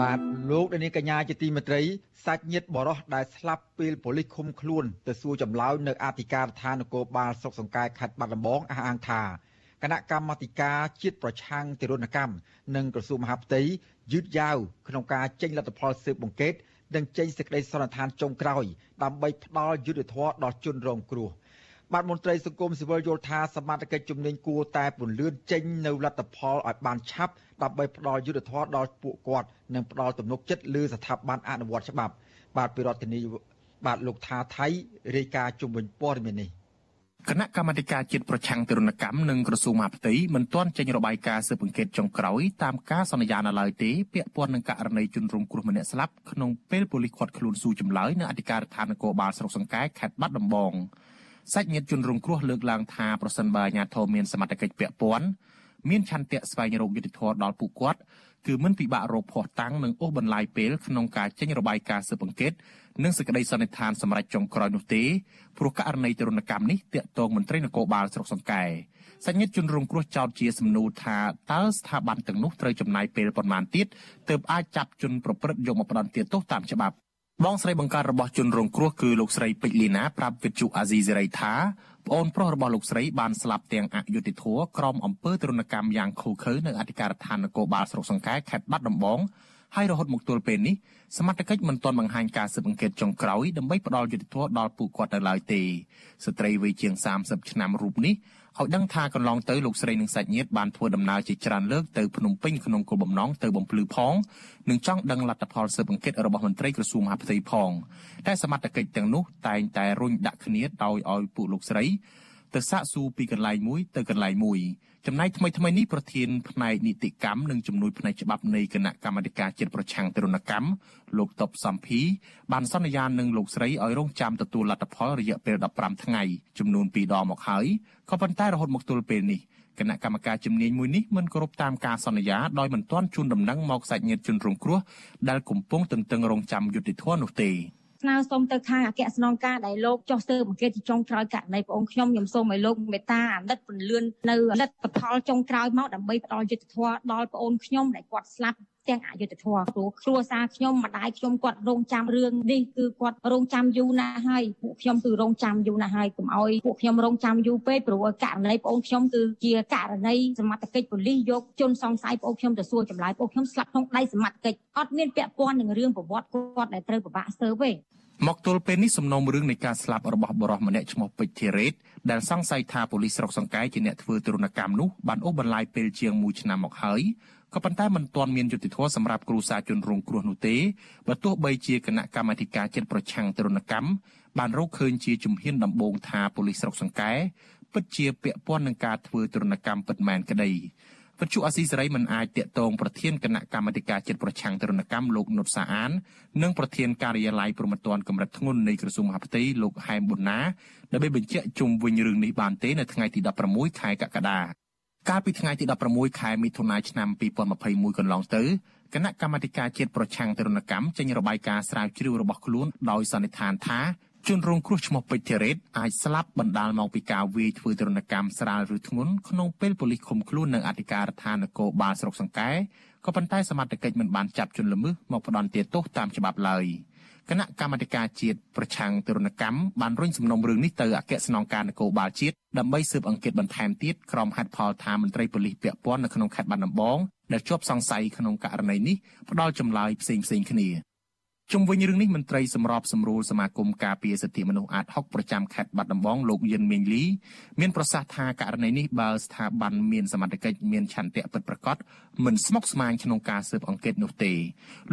បាទលោកដានីកញ្ញាជាទីមេត្រីសាច់ញាតិបរោះដែលស្លាប់ពេលប៉ូលីសឃុំខ្លួនទៅសួរចម្លើយនៅអធិការដ្ឋាននគរបាលស្រុកសង្កែខេត្តបាត់ដំបងអះអាងថាគណៈកម្មាធិការជាតិប្រឆាំងទារុណកម្មនិងក្រសួងមហាផ្ទៃ យឺតយ៉ាវក្នុងការចេញលទ្ធផលស៊ើបអង្កេតនិងចេញសេចក្តីសន្និដ្ឋានចុងក្រោយដើម្បីផ្ដល់យុត្តិធម៌ដល់ជនរងគ្រោះបាទមន្ត្រីសង្គមស៊ីវិលយល់ថាសមត្ថកិច្ចជំនាញគួរតែពន្លឿនចេញនៅលទ្ធផលឲ្យបានឆាប់ដើម្បីផ្ដល់យុត្តិធម៌ដល់ពួកគាត់និងផ្ដល់ទំនុកចិត្តលើស្ថាប័នអនុវត្តច្បាប់ បាទពីរដ្ឋធានីបាទលោកថាថៃរាយការណ៍ជុំវិញព័ត៌មាននេះ
គណៈកម្មាធិការជាតិប្រឆាំងទរណកម្មនិងក្រសួងមហាផ្ទៃមិនទាន់ចេញរបាយការណ៍ស៊ើបអង្កេតចុងក្រោយតាមការសន្យានៅឡើយទេពាក់ព័ន្ធនឹងករណីជនរងគ្រោះម្នាក់ស្លាប់ក្នុងពេលប៉ូលីសឃាត់ខ្លួនស៊ូចម្លើយនៅអធិការដ្ឋាននគរបាលស្រុកសង្កែខេត្តបាត់ដំបងសាច់ញាតិជនរងគ្រោះលើកឡើងថាប្រសិនបើអាជ្ញាធរមានសមត្ថកិច្ចពាក់ព័ន្ធមានឆន្ទៈស្វែងរកយុត្តិធម៌ដល់ពួកគាត់ គឺមិនពិបាករកភ័ស្តុតាងនិងអូសបន្លាយពេលក្នុងការចេញរបាយការណ៍ស៊ើបអង្កេតនិងសេចក្តីសន្និដ្ឋានសម្រាប់ចុងក្រោយនោះទេព្រោះករណីទរណកម្មនេះតាក់ទងមន្ត្រីនគរបាលស្រុកសង្កែសញ្ញាជនរងគ្រោះចោទជាសំណួរថាតើស្ថាប័នទាំងនោះត្រូវចំណាយពេលប៉ុន្មានទៀតទើបអាចចាប់ជនប្រព្រឹត្តយកមកផ្ដន្ទាទោសតាមច្បាប់ បងស្រីបង្កើតរបស់ជនរងគ្រោះគឺលោកស្រីពេជ្រលីណាប្រាប់វិទ្យុអាស៊ីសេរីថាប្អូនប្រុសរបស់លោកស្រីបានស្លាប់ទាំងអយុធធរក្រមអំពើទរណកម្មយ៉ាងឃោឃៅនៅអធិការដ្ឋាននគរបាលស្រុកសង្កែខេត្តបាត់ដំបងហើយរហូតមកទល់ពេលនេះសមត្ថកិច្ចមិនទាន់បង្ហាញការស៊ើបអង្កេតចុងក្រោយដើម្បីផ្ដល់យុត្តិធម៌ដល់ពួកគាត់នៅឡើយទេស្ត្រីវ័យជាង30ឆ្នាំរូបនេះ ឲ្យដឹងថាកន្លងទៅលោកស្រីនិងសាច់ញាតិបានធ្វើដំណើរជាច្រើនលើកទៅភ្នំពេញក្នុងគោលបំណងទៅបំភ្លឺផងនិងចង់ដឹងលទ្ធផលស៊ើបអង្កេតរបស់មន្ត្រីក្រសួងមហាផ្ទៃផងតែសមត្ថកិច្ចទាំងនោះតែងតែរុញដាក់គ្នាដោយឲ្យពួកលោកស្រី ទៅសាកសួរពីកន្លែងមួយទៅកន្លែងមួយចំណែកថ្មីថ្មីនេះប្រធានផ្នែកនីតិកម្មនិងជំនួយផ្នែកច្បាប់នៃគណៈកម្មាធិការជាតិប្រឆាំងទរណកម្មលោកតបសំភីបានសន្យានឹងលោកស្រីឲ្យរងចាំទទួលលទ្ធផលរយៈពេល15ថ្ងៃចំនួន2ដងមកហើយក៏ប៉ុន្តែរហូតមកទល់ពេលនេះគណៈកម្មការជំនាញមួយនេះមិនគោរពតាមការសន្យាដោយមិនទាន់ជូនដំណឹងមកសាច់ញាតិជនរងគ្រោះដែលកំពុងទន្ទឹងរង់ចាំយុត្តិធម៌នោះទេ
ស្នើសុំទៅខាងអគ្គស្នងការដែលលោកចុះស៊ើបអង្កេតចុងក្រោយករណីបងខ្ញុំខ្ញុំសូមឲ្យលោកមេត្តាអាណិតពន្លឿននៅលទ្ធផលចុងក្រោយមកដើម្បីផ្ដល់យុត្តិធម៌ដល់បងខ្ញុំដែលគាត់ស្លាប់ ទាំងអយុត្តិធម៌ព្រោះគ្រួសារខ្ញុំម្ដាយខ្ញុំគាត់រងចាំរឿងនេះគឺគាត់រងចាំយូរណាស់ហើយពួកខ្ញុំគឺរងចាំយូរណាស់ហើយកុំឲ្យពួកខ្ញុំរងចាំយូរពេកព្រោះករណីបងអូនខ្ញុំគឺជាករណីសមត្ថកិច្ចប៉ូលីសយកជនសង្ស័យបងអូនខ្ញុំទៅសួរចម្លើយបងអូនខ្ញុំស្លាប់ក្នុងដៃសមត្ថកិច្ចអត់មានពាក់ព័ន្ធនឹងរឿងប្រវត្តិគាត់ដែលត្រូវពិបាកស៊ើបទេ
មកទល់ពេលនេះសំណុំរឿងនៃការស្លាប់របស់បរិសម្នាក់ឈ្មោះពេជ្រធីរ៉េតដែលសង្ស័យថាប៉ូលីសស្រុកសង្កែជាអ្នកធ្វើទរណកម្មនោះបានអូសបន្លាយពេលជាង1ឆ្នាំមកហើយ ក៏ប៉ុន្តែមិនទាន់មានយុត្តិធម៌សម្រាប់គ្រួសារជនរងគ្រោះនោះទេបើទោះបីជាគណៈកម្មាធិការចិត្តប្រឆាំងទរណកម្មបានរកឃើញជាជំហានដំបូងថាប៉ូលីសស្រុកសង្កែពិតជាពាក់ព័ន្ធនឹងការធ្វើទរណកម្មពិតមែនក្តីវិទ្យុអាស៊ីសេរីមិនអាចតាក់ទងប្រធានគណៈកម្មាធិការជាតិប្រឆាំងទរណកម្មលោកនុតសាអាន និងប្រធានការិយាល័យប្រមត្តនកម្រិតធ្ងន់នៃក្រសួងមហាផ្ទៃលោកហែមប៊ុនណាដើម្បីបញ្ជាក់ជុំវិញរឿងនេះបានទេនៅថ្ងៃទី16ខែកក្កដា កាលពីថ្ងៃទី16ខែមិថុនាឆ្នាំ2021កន្លងទៅគណៈកម្មាធិការជាតិប្រឆាំងទរណកម្មចេញរបាយការណ៍ស្រាវជ្រាវរបស់ខ្លួនដោយសន្និដ្ឋានថាជនរងគ្រោះឈ្មោះពេជ្រធីរ៉េតអាចស្លាប់បណ្ដាលមកពីការវាយធ្វើទរណកម្មស្រាលឬធ្ងន់ក្នុងពេលប៉ូលីសឃុំខ្លួននៅអធិការដ្ឋាននគរបាលស្រុកសង្កែក៏ប៉ុន្តែសមត្ថកិច្ចមិនបានចាប់ជនល្មើសមកផ្ដន្ទាទោសតាមច្បាប់ឡើយ គណៈកម្មាធិការជាតិប្រឆាំងទរណកម្មបានរុញសំណុំរឿងនេះទៅអគ្គស្នងការនគរបាលជាតិដើម្បីស៊ើបអង្កេតបន្ថែមទៀតក្រុមហេតុផលថាមន្ត្រីប៉ូលីសពាក់ព័ន្ធនៅក្នុងខេត្តបាត់ដំបងដែលជាប់សង្ស័យក្នុងករណីនេះផ្ដល់ចម្លើយផ្សេងៗគ្នា ជុំវិញរឿងនេះមន្ត្រីសម្របសម្រួលសមាគមការពារសិទ្ធិមនុស្សអាត60ប្រចាំខេត្តបាត់ដំបងលោកយិនមេងលីមានប្រសាសន៍ថាករណីនេះបើស្ថាប័នមានសមត្ថកិច្ចមានឆន្ទៈពិតប្រាកដមិនស្មុគស្មាញក្នុងការស៊ើបអង្កេតនោះទេ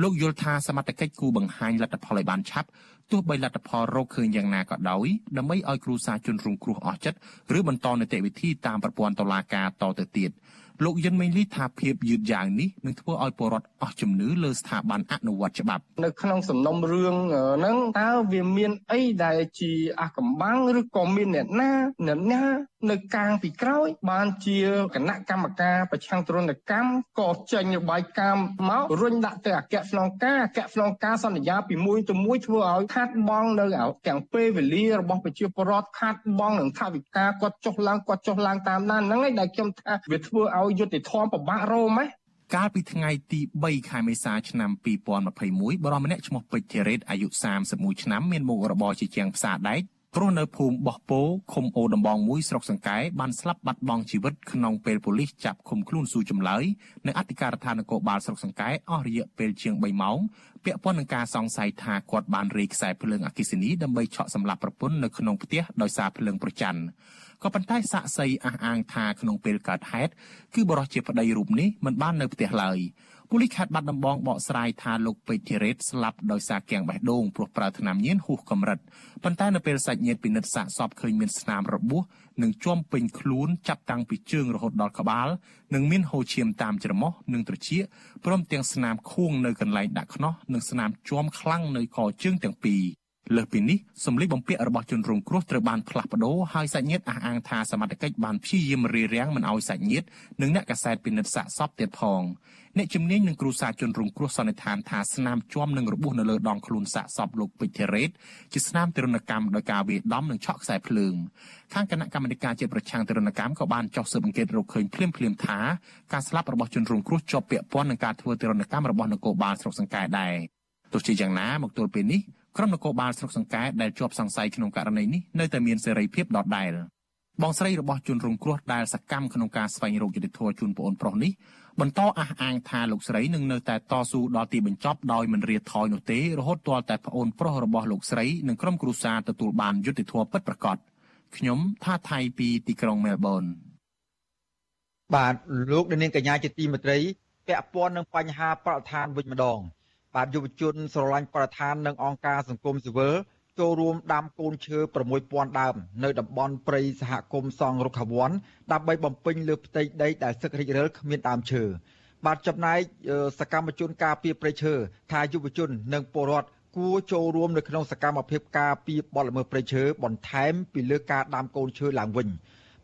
លោកយល់ថាសមត្ថកិច្ចគូបង្ហាញលទ្ធផលឲ្យបានឆាប់ទោះបីលទ្ធផលរកឃើញយ៉ាងណាក៏ដោយដើម្បីឲ្យគ្រួសារជនរងគ្រោះអស់ចិត្តឬបន្តនីតិវិធីតាមប្រព័ន្ធតុលាការតទៅទៀត។ លោកយិនមេងលីថាភាពយឺតយ៉ាវនេះនឹងធ្វើឲ្យពលរដ្ឋអស់ជំនឿលើស្ថាប័នអនុវត្តច្បាប់
នៅក្នុងសំណុំរឿងហ្នឹងតើវាមានអីដែលជាអាកំបាំងឬក៏មានអ្នកណាអ្នកណា នៅកាងពីក្រោយ បានជាគណៈកម្មការប្រឆាំងទរណកម្មក៏ចេញរបាយការណ៍មករុញដាក់ទៅអគ្គស្នងការអគ្គស្នងការសន្យាពីមួយទៅមួយធ្វើឲ្យខាត់បងនៅទាំងពេលវេលារបស់ប្រជាពលរដ្ឋខាត់បងនឹងថាវិការគាត់ចុះឡើងគាត់ចុះឡើងតាមដានហ្នឹងឯងដែលខ្ញុំថាវាធ្វើឲ្យយុត្តិធម៌ពិបាករោមហ៎
កាលពីថ្ងៃទី3ខែមេសាឆ្នាំ2021បរិមម្នាក់ឈ្មោះពេជ្រធីរ៉េតអាយុ31ឆ្នាំមានមុខរបរជាជាងផ្សារដែក ព្រោះនៅភូមិបោះពោឃុំអូដំបងមួយស្រុកសង្កែបានស្លាប់បាត់បង់ជីវិតក្នុងពេលប៉ូលីសចាប់ឃុំខ្លួនស៊ូចម្លើយនៅអធិការដ្ឋាននគរបាលស្រុកសង្កែអស់រយៈពេលជាង3ម៉ោងពាក់ព័ន្ធនឹងការសង្ស័យថាគាត់បានរេខ្សែភ្លើងអគ្គិសនីដើម្បីឆក់សម្លាប់ប្រពន្ធនៅក្នុងផ្ទះដោយសារភ្លើងប្រច័ណ្ឌក៏ប៉ុន្តែសាក់សីអះអាងថាក្នុងពេលកើតហេតុគឺបរិសុទ្ធជាប្តីរូបនេះមិនបាននៅផ្ទះឡើយ ពូលីសខេត្តបាត់ដំបងបកស្រាយថាលោកពេជ្រធីរ៉េតស្លាប់ដោយសារគាំងបេះដូងព្រោះប្រើថ្នាំញៀនហួសកម្រិតប៉ុន្តែនៅពេលសាច់ញាតិពិនិត្យសាកសពឃើញមានស្នាមរបួសនិងជាំពេញខ្លួនចាប់តាំងពីជើងរហូតដល់ក្បាលនិងមានហូរឈាមតាមច្រមុះនិងត្រចៀកព្រមទាំងស្នាមខួងនៅកន្លែងដាក់ខ្នោះនិងស្នាមជាំខ្លាំងនៅកជើងទាំងពីរ លើសពីនេះសម្លៀកបំពាក់របស់ជនរងគ្រោះត្រូវបានផ្លាស់ប្ដូរហើយសាច់ញាតិអះអាងថាសមត្ថកិច្ចបានព្យាយាមរារាំងមិនឲ្យសាច់ញាតិនិងអ្នកកសែតពិនិត្យសាកសពទៀតផងអ្នកជំនាញនឹងគ្រូសាជនរងគ្រោះសន្និដ្ឋានថាស្នាមជាំនឹងរបួសនៅលើដងខ្លួនសាកសពលោកពេជ្រធីរ៉េតជាស្នាមទរណកម្មដោយការវាយដំនិងឆក់ខ្សែភ្លើងខាងគណៈកម្មាធិការជាតិប្រឆាំងទរណកម្មក៏បានចោះស៊ើបអង្កេតរកឃើញភ្លាមភ្លាមថាការស្លាប់របស់ជនរងគ្រោះជាប់ពាក់ព័ន្ធនឹងការធ្វើទរណកម្មរបស់នគរបាលស្រុកសង្កែដែរទោះជាយ៉ាងណាមកទល់ពេលនេះ ក្រុមនគរបាលស្រុកសង្កែដែលជាប់សង្ស័យក្នុងករណីនេះនៅតែមានសេរីភាពដដែលបងស្រីរបស់ជនរងគ្រោះដែលសកម្មក្នុងការស្វែងរកយុត្តិធម៌ជូនប្អូនប្រុសនេះបន្តអះអាងថាលោកស្រីនឹងនៅតែតស៊ូដល់ទីបញ្ចប់ដោយមិនរាថយនោះទេរហូតទាល់តែប្អូនប្រុសរបស់លោកស្រីនិងក្រុមគ្រួសារទទួលបានយុត្តិធម៌ពិតប្រាកដខ្ញុំថាថៃពីទីក្រុងមែលប៊ន
បាទលោកនាងកញ្ញាជាទីមេត្រីពាក់ព័ន្ធនឹងបញ្ហាបរិស្ថានវិញម្ដង បាទយុវជនស្រឡាញ់បរិស្ថាននិងអង្គការសង្គមស៊ីវិលចូលរួមដាំកូនឈើ6000ដើមនៅតំបន់ព្រៃសហគមន៍សង់រុក្ខវ័នដើម្បីបំពេញលើផ្ទៃដីដែលសឹករិចរិលគ្មានដើមឈើបាទចំណែកសកម្មជនការពារព្រៃឈើថាយុវជននិងពលរដ្ឋគួរចូលរួមនៅក្នុងសកម្មភាពការពារបទល្មើសព្រៃឈើបន្ថែមពីលើការដាំកូនឈើឡើងវិញ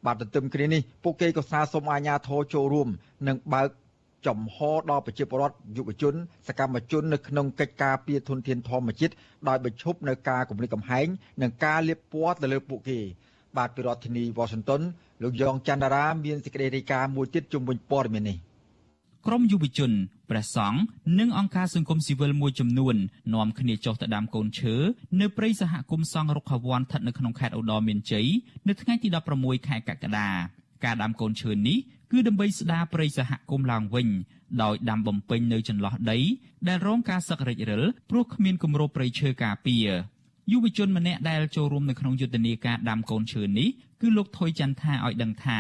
បាទទន្ទឹមគ្នានេះពួកគេក៏ស្នើសុំអាជ្ញាធរចូលរួមនិងបើក ចំហដល់ប្រជាពលរដ្ឋយុវជនសកម្មជននៅក្នុងកិច្ចការពារធនធានធម្មជាតិដោយបញ្ឈប់នៅការគំរាមកំហែងនិងការលាបពណ៌ទៅលើពួកគេ បាទពីរដ្ឋធានី Washington លោកយ៉ងច័ន្ទរា មានសេចក្តីរាយការណ៍មួយទៀតជុំវិញព័ត៌មាននេះ
ក្រមយុវជនព្រះសង្ឃនិងអង្គការសង្គមស៊ីវិលមួយចំនួននាំគ្នាចុះទៅដាំកូនឈើនៅព្រៃសហគមន៍សង្ឃរុក្ខវ័នស្ថិតនៅក្នុងខេត្តឧត្តរមានជ័យនៅថ្ងៃទី16ខែកក្កដាការដាំកូនឈើនេះ គឺដើម្បីស្ដារព្រៃសហគមន៍ឡើងវិញដោយដាំបំពេញនៅចន្លោះដី ដែលរងការសឹករិចរិលព្រោះគ្មានគម្របព្រៃឈើការពារយុវជនម្នាក់ដែលចូលរួមនៅក្នុងយុទ្ធនាការដាំកូនឈើនេះគឺលោកថុយចន្ទថាឲ្យដឹងថា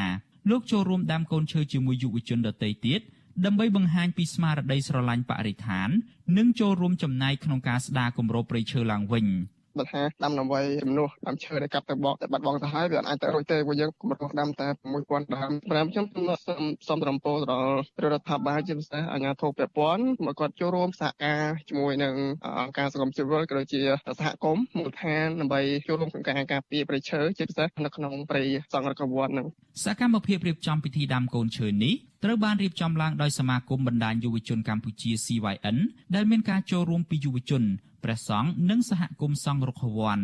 លោកចូលរួមដាំកូនឈើជាមួយយុវជនដទៃទៀតដើម្បីបង្ហាញពីស្មារតីស្រឡាញ់បរិស្ថាន និងចូលរួមចំណែកក្នុងការស្ដារគម្របព្រៃឈើឡើងវិញ។
បើថាដាំដើម្បីជំនួសដើមឈើដែលកាប់ទៅបកតែបាត់បង់ទៅហើយវាអាចទៅរួចទេព្រោះយើងគម្រោងដាំតែ6000ដើមប្រាំខ្ញុំសូមសូមរំពោដល់រដ្ឋាភិបាលជាពិសេសអាជ្ញាធរពាក់ព័ន្ធមកគាត់ចូលរួមសហការជាមួយនឹងអង្គការសង្គមស៊ីវិលក៏ដូចជាសហគមន៍មូលដ្ឋានដើម្បីចូលរួមក្នុងការការពារព្រៃឈើជាពិសេសនៅក្នុងព្រៃសង្រកវ័ននឹង
សកម្មភាពរៀបចំពិធីដាំកូនឈើនេះ ត្រូវបានរៀបចំឡើងដោយសមាគមបណ្ដាញយុវជនកម្ពុជា CYN ដែលមានការចូលរួមពីយុវជនព្រះសង្ឃនិងសហគមន៍សង្ឃរុក្ខវ័ន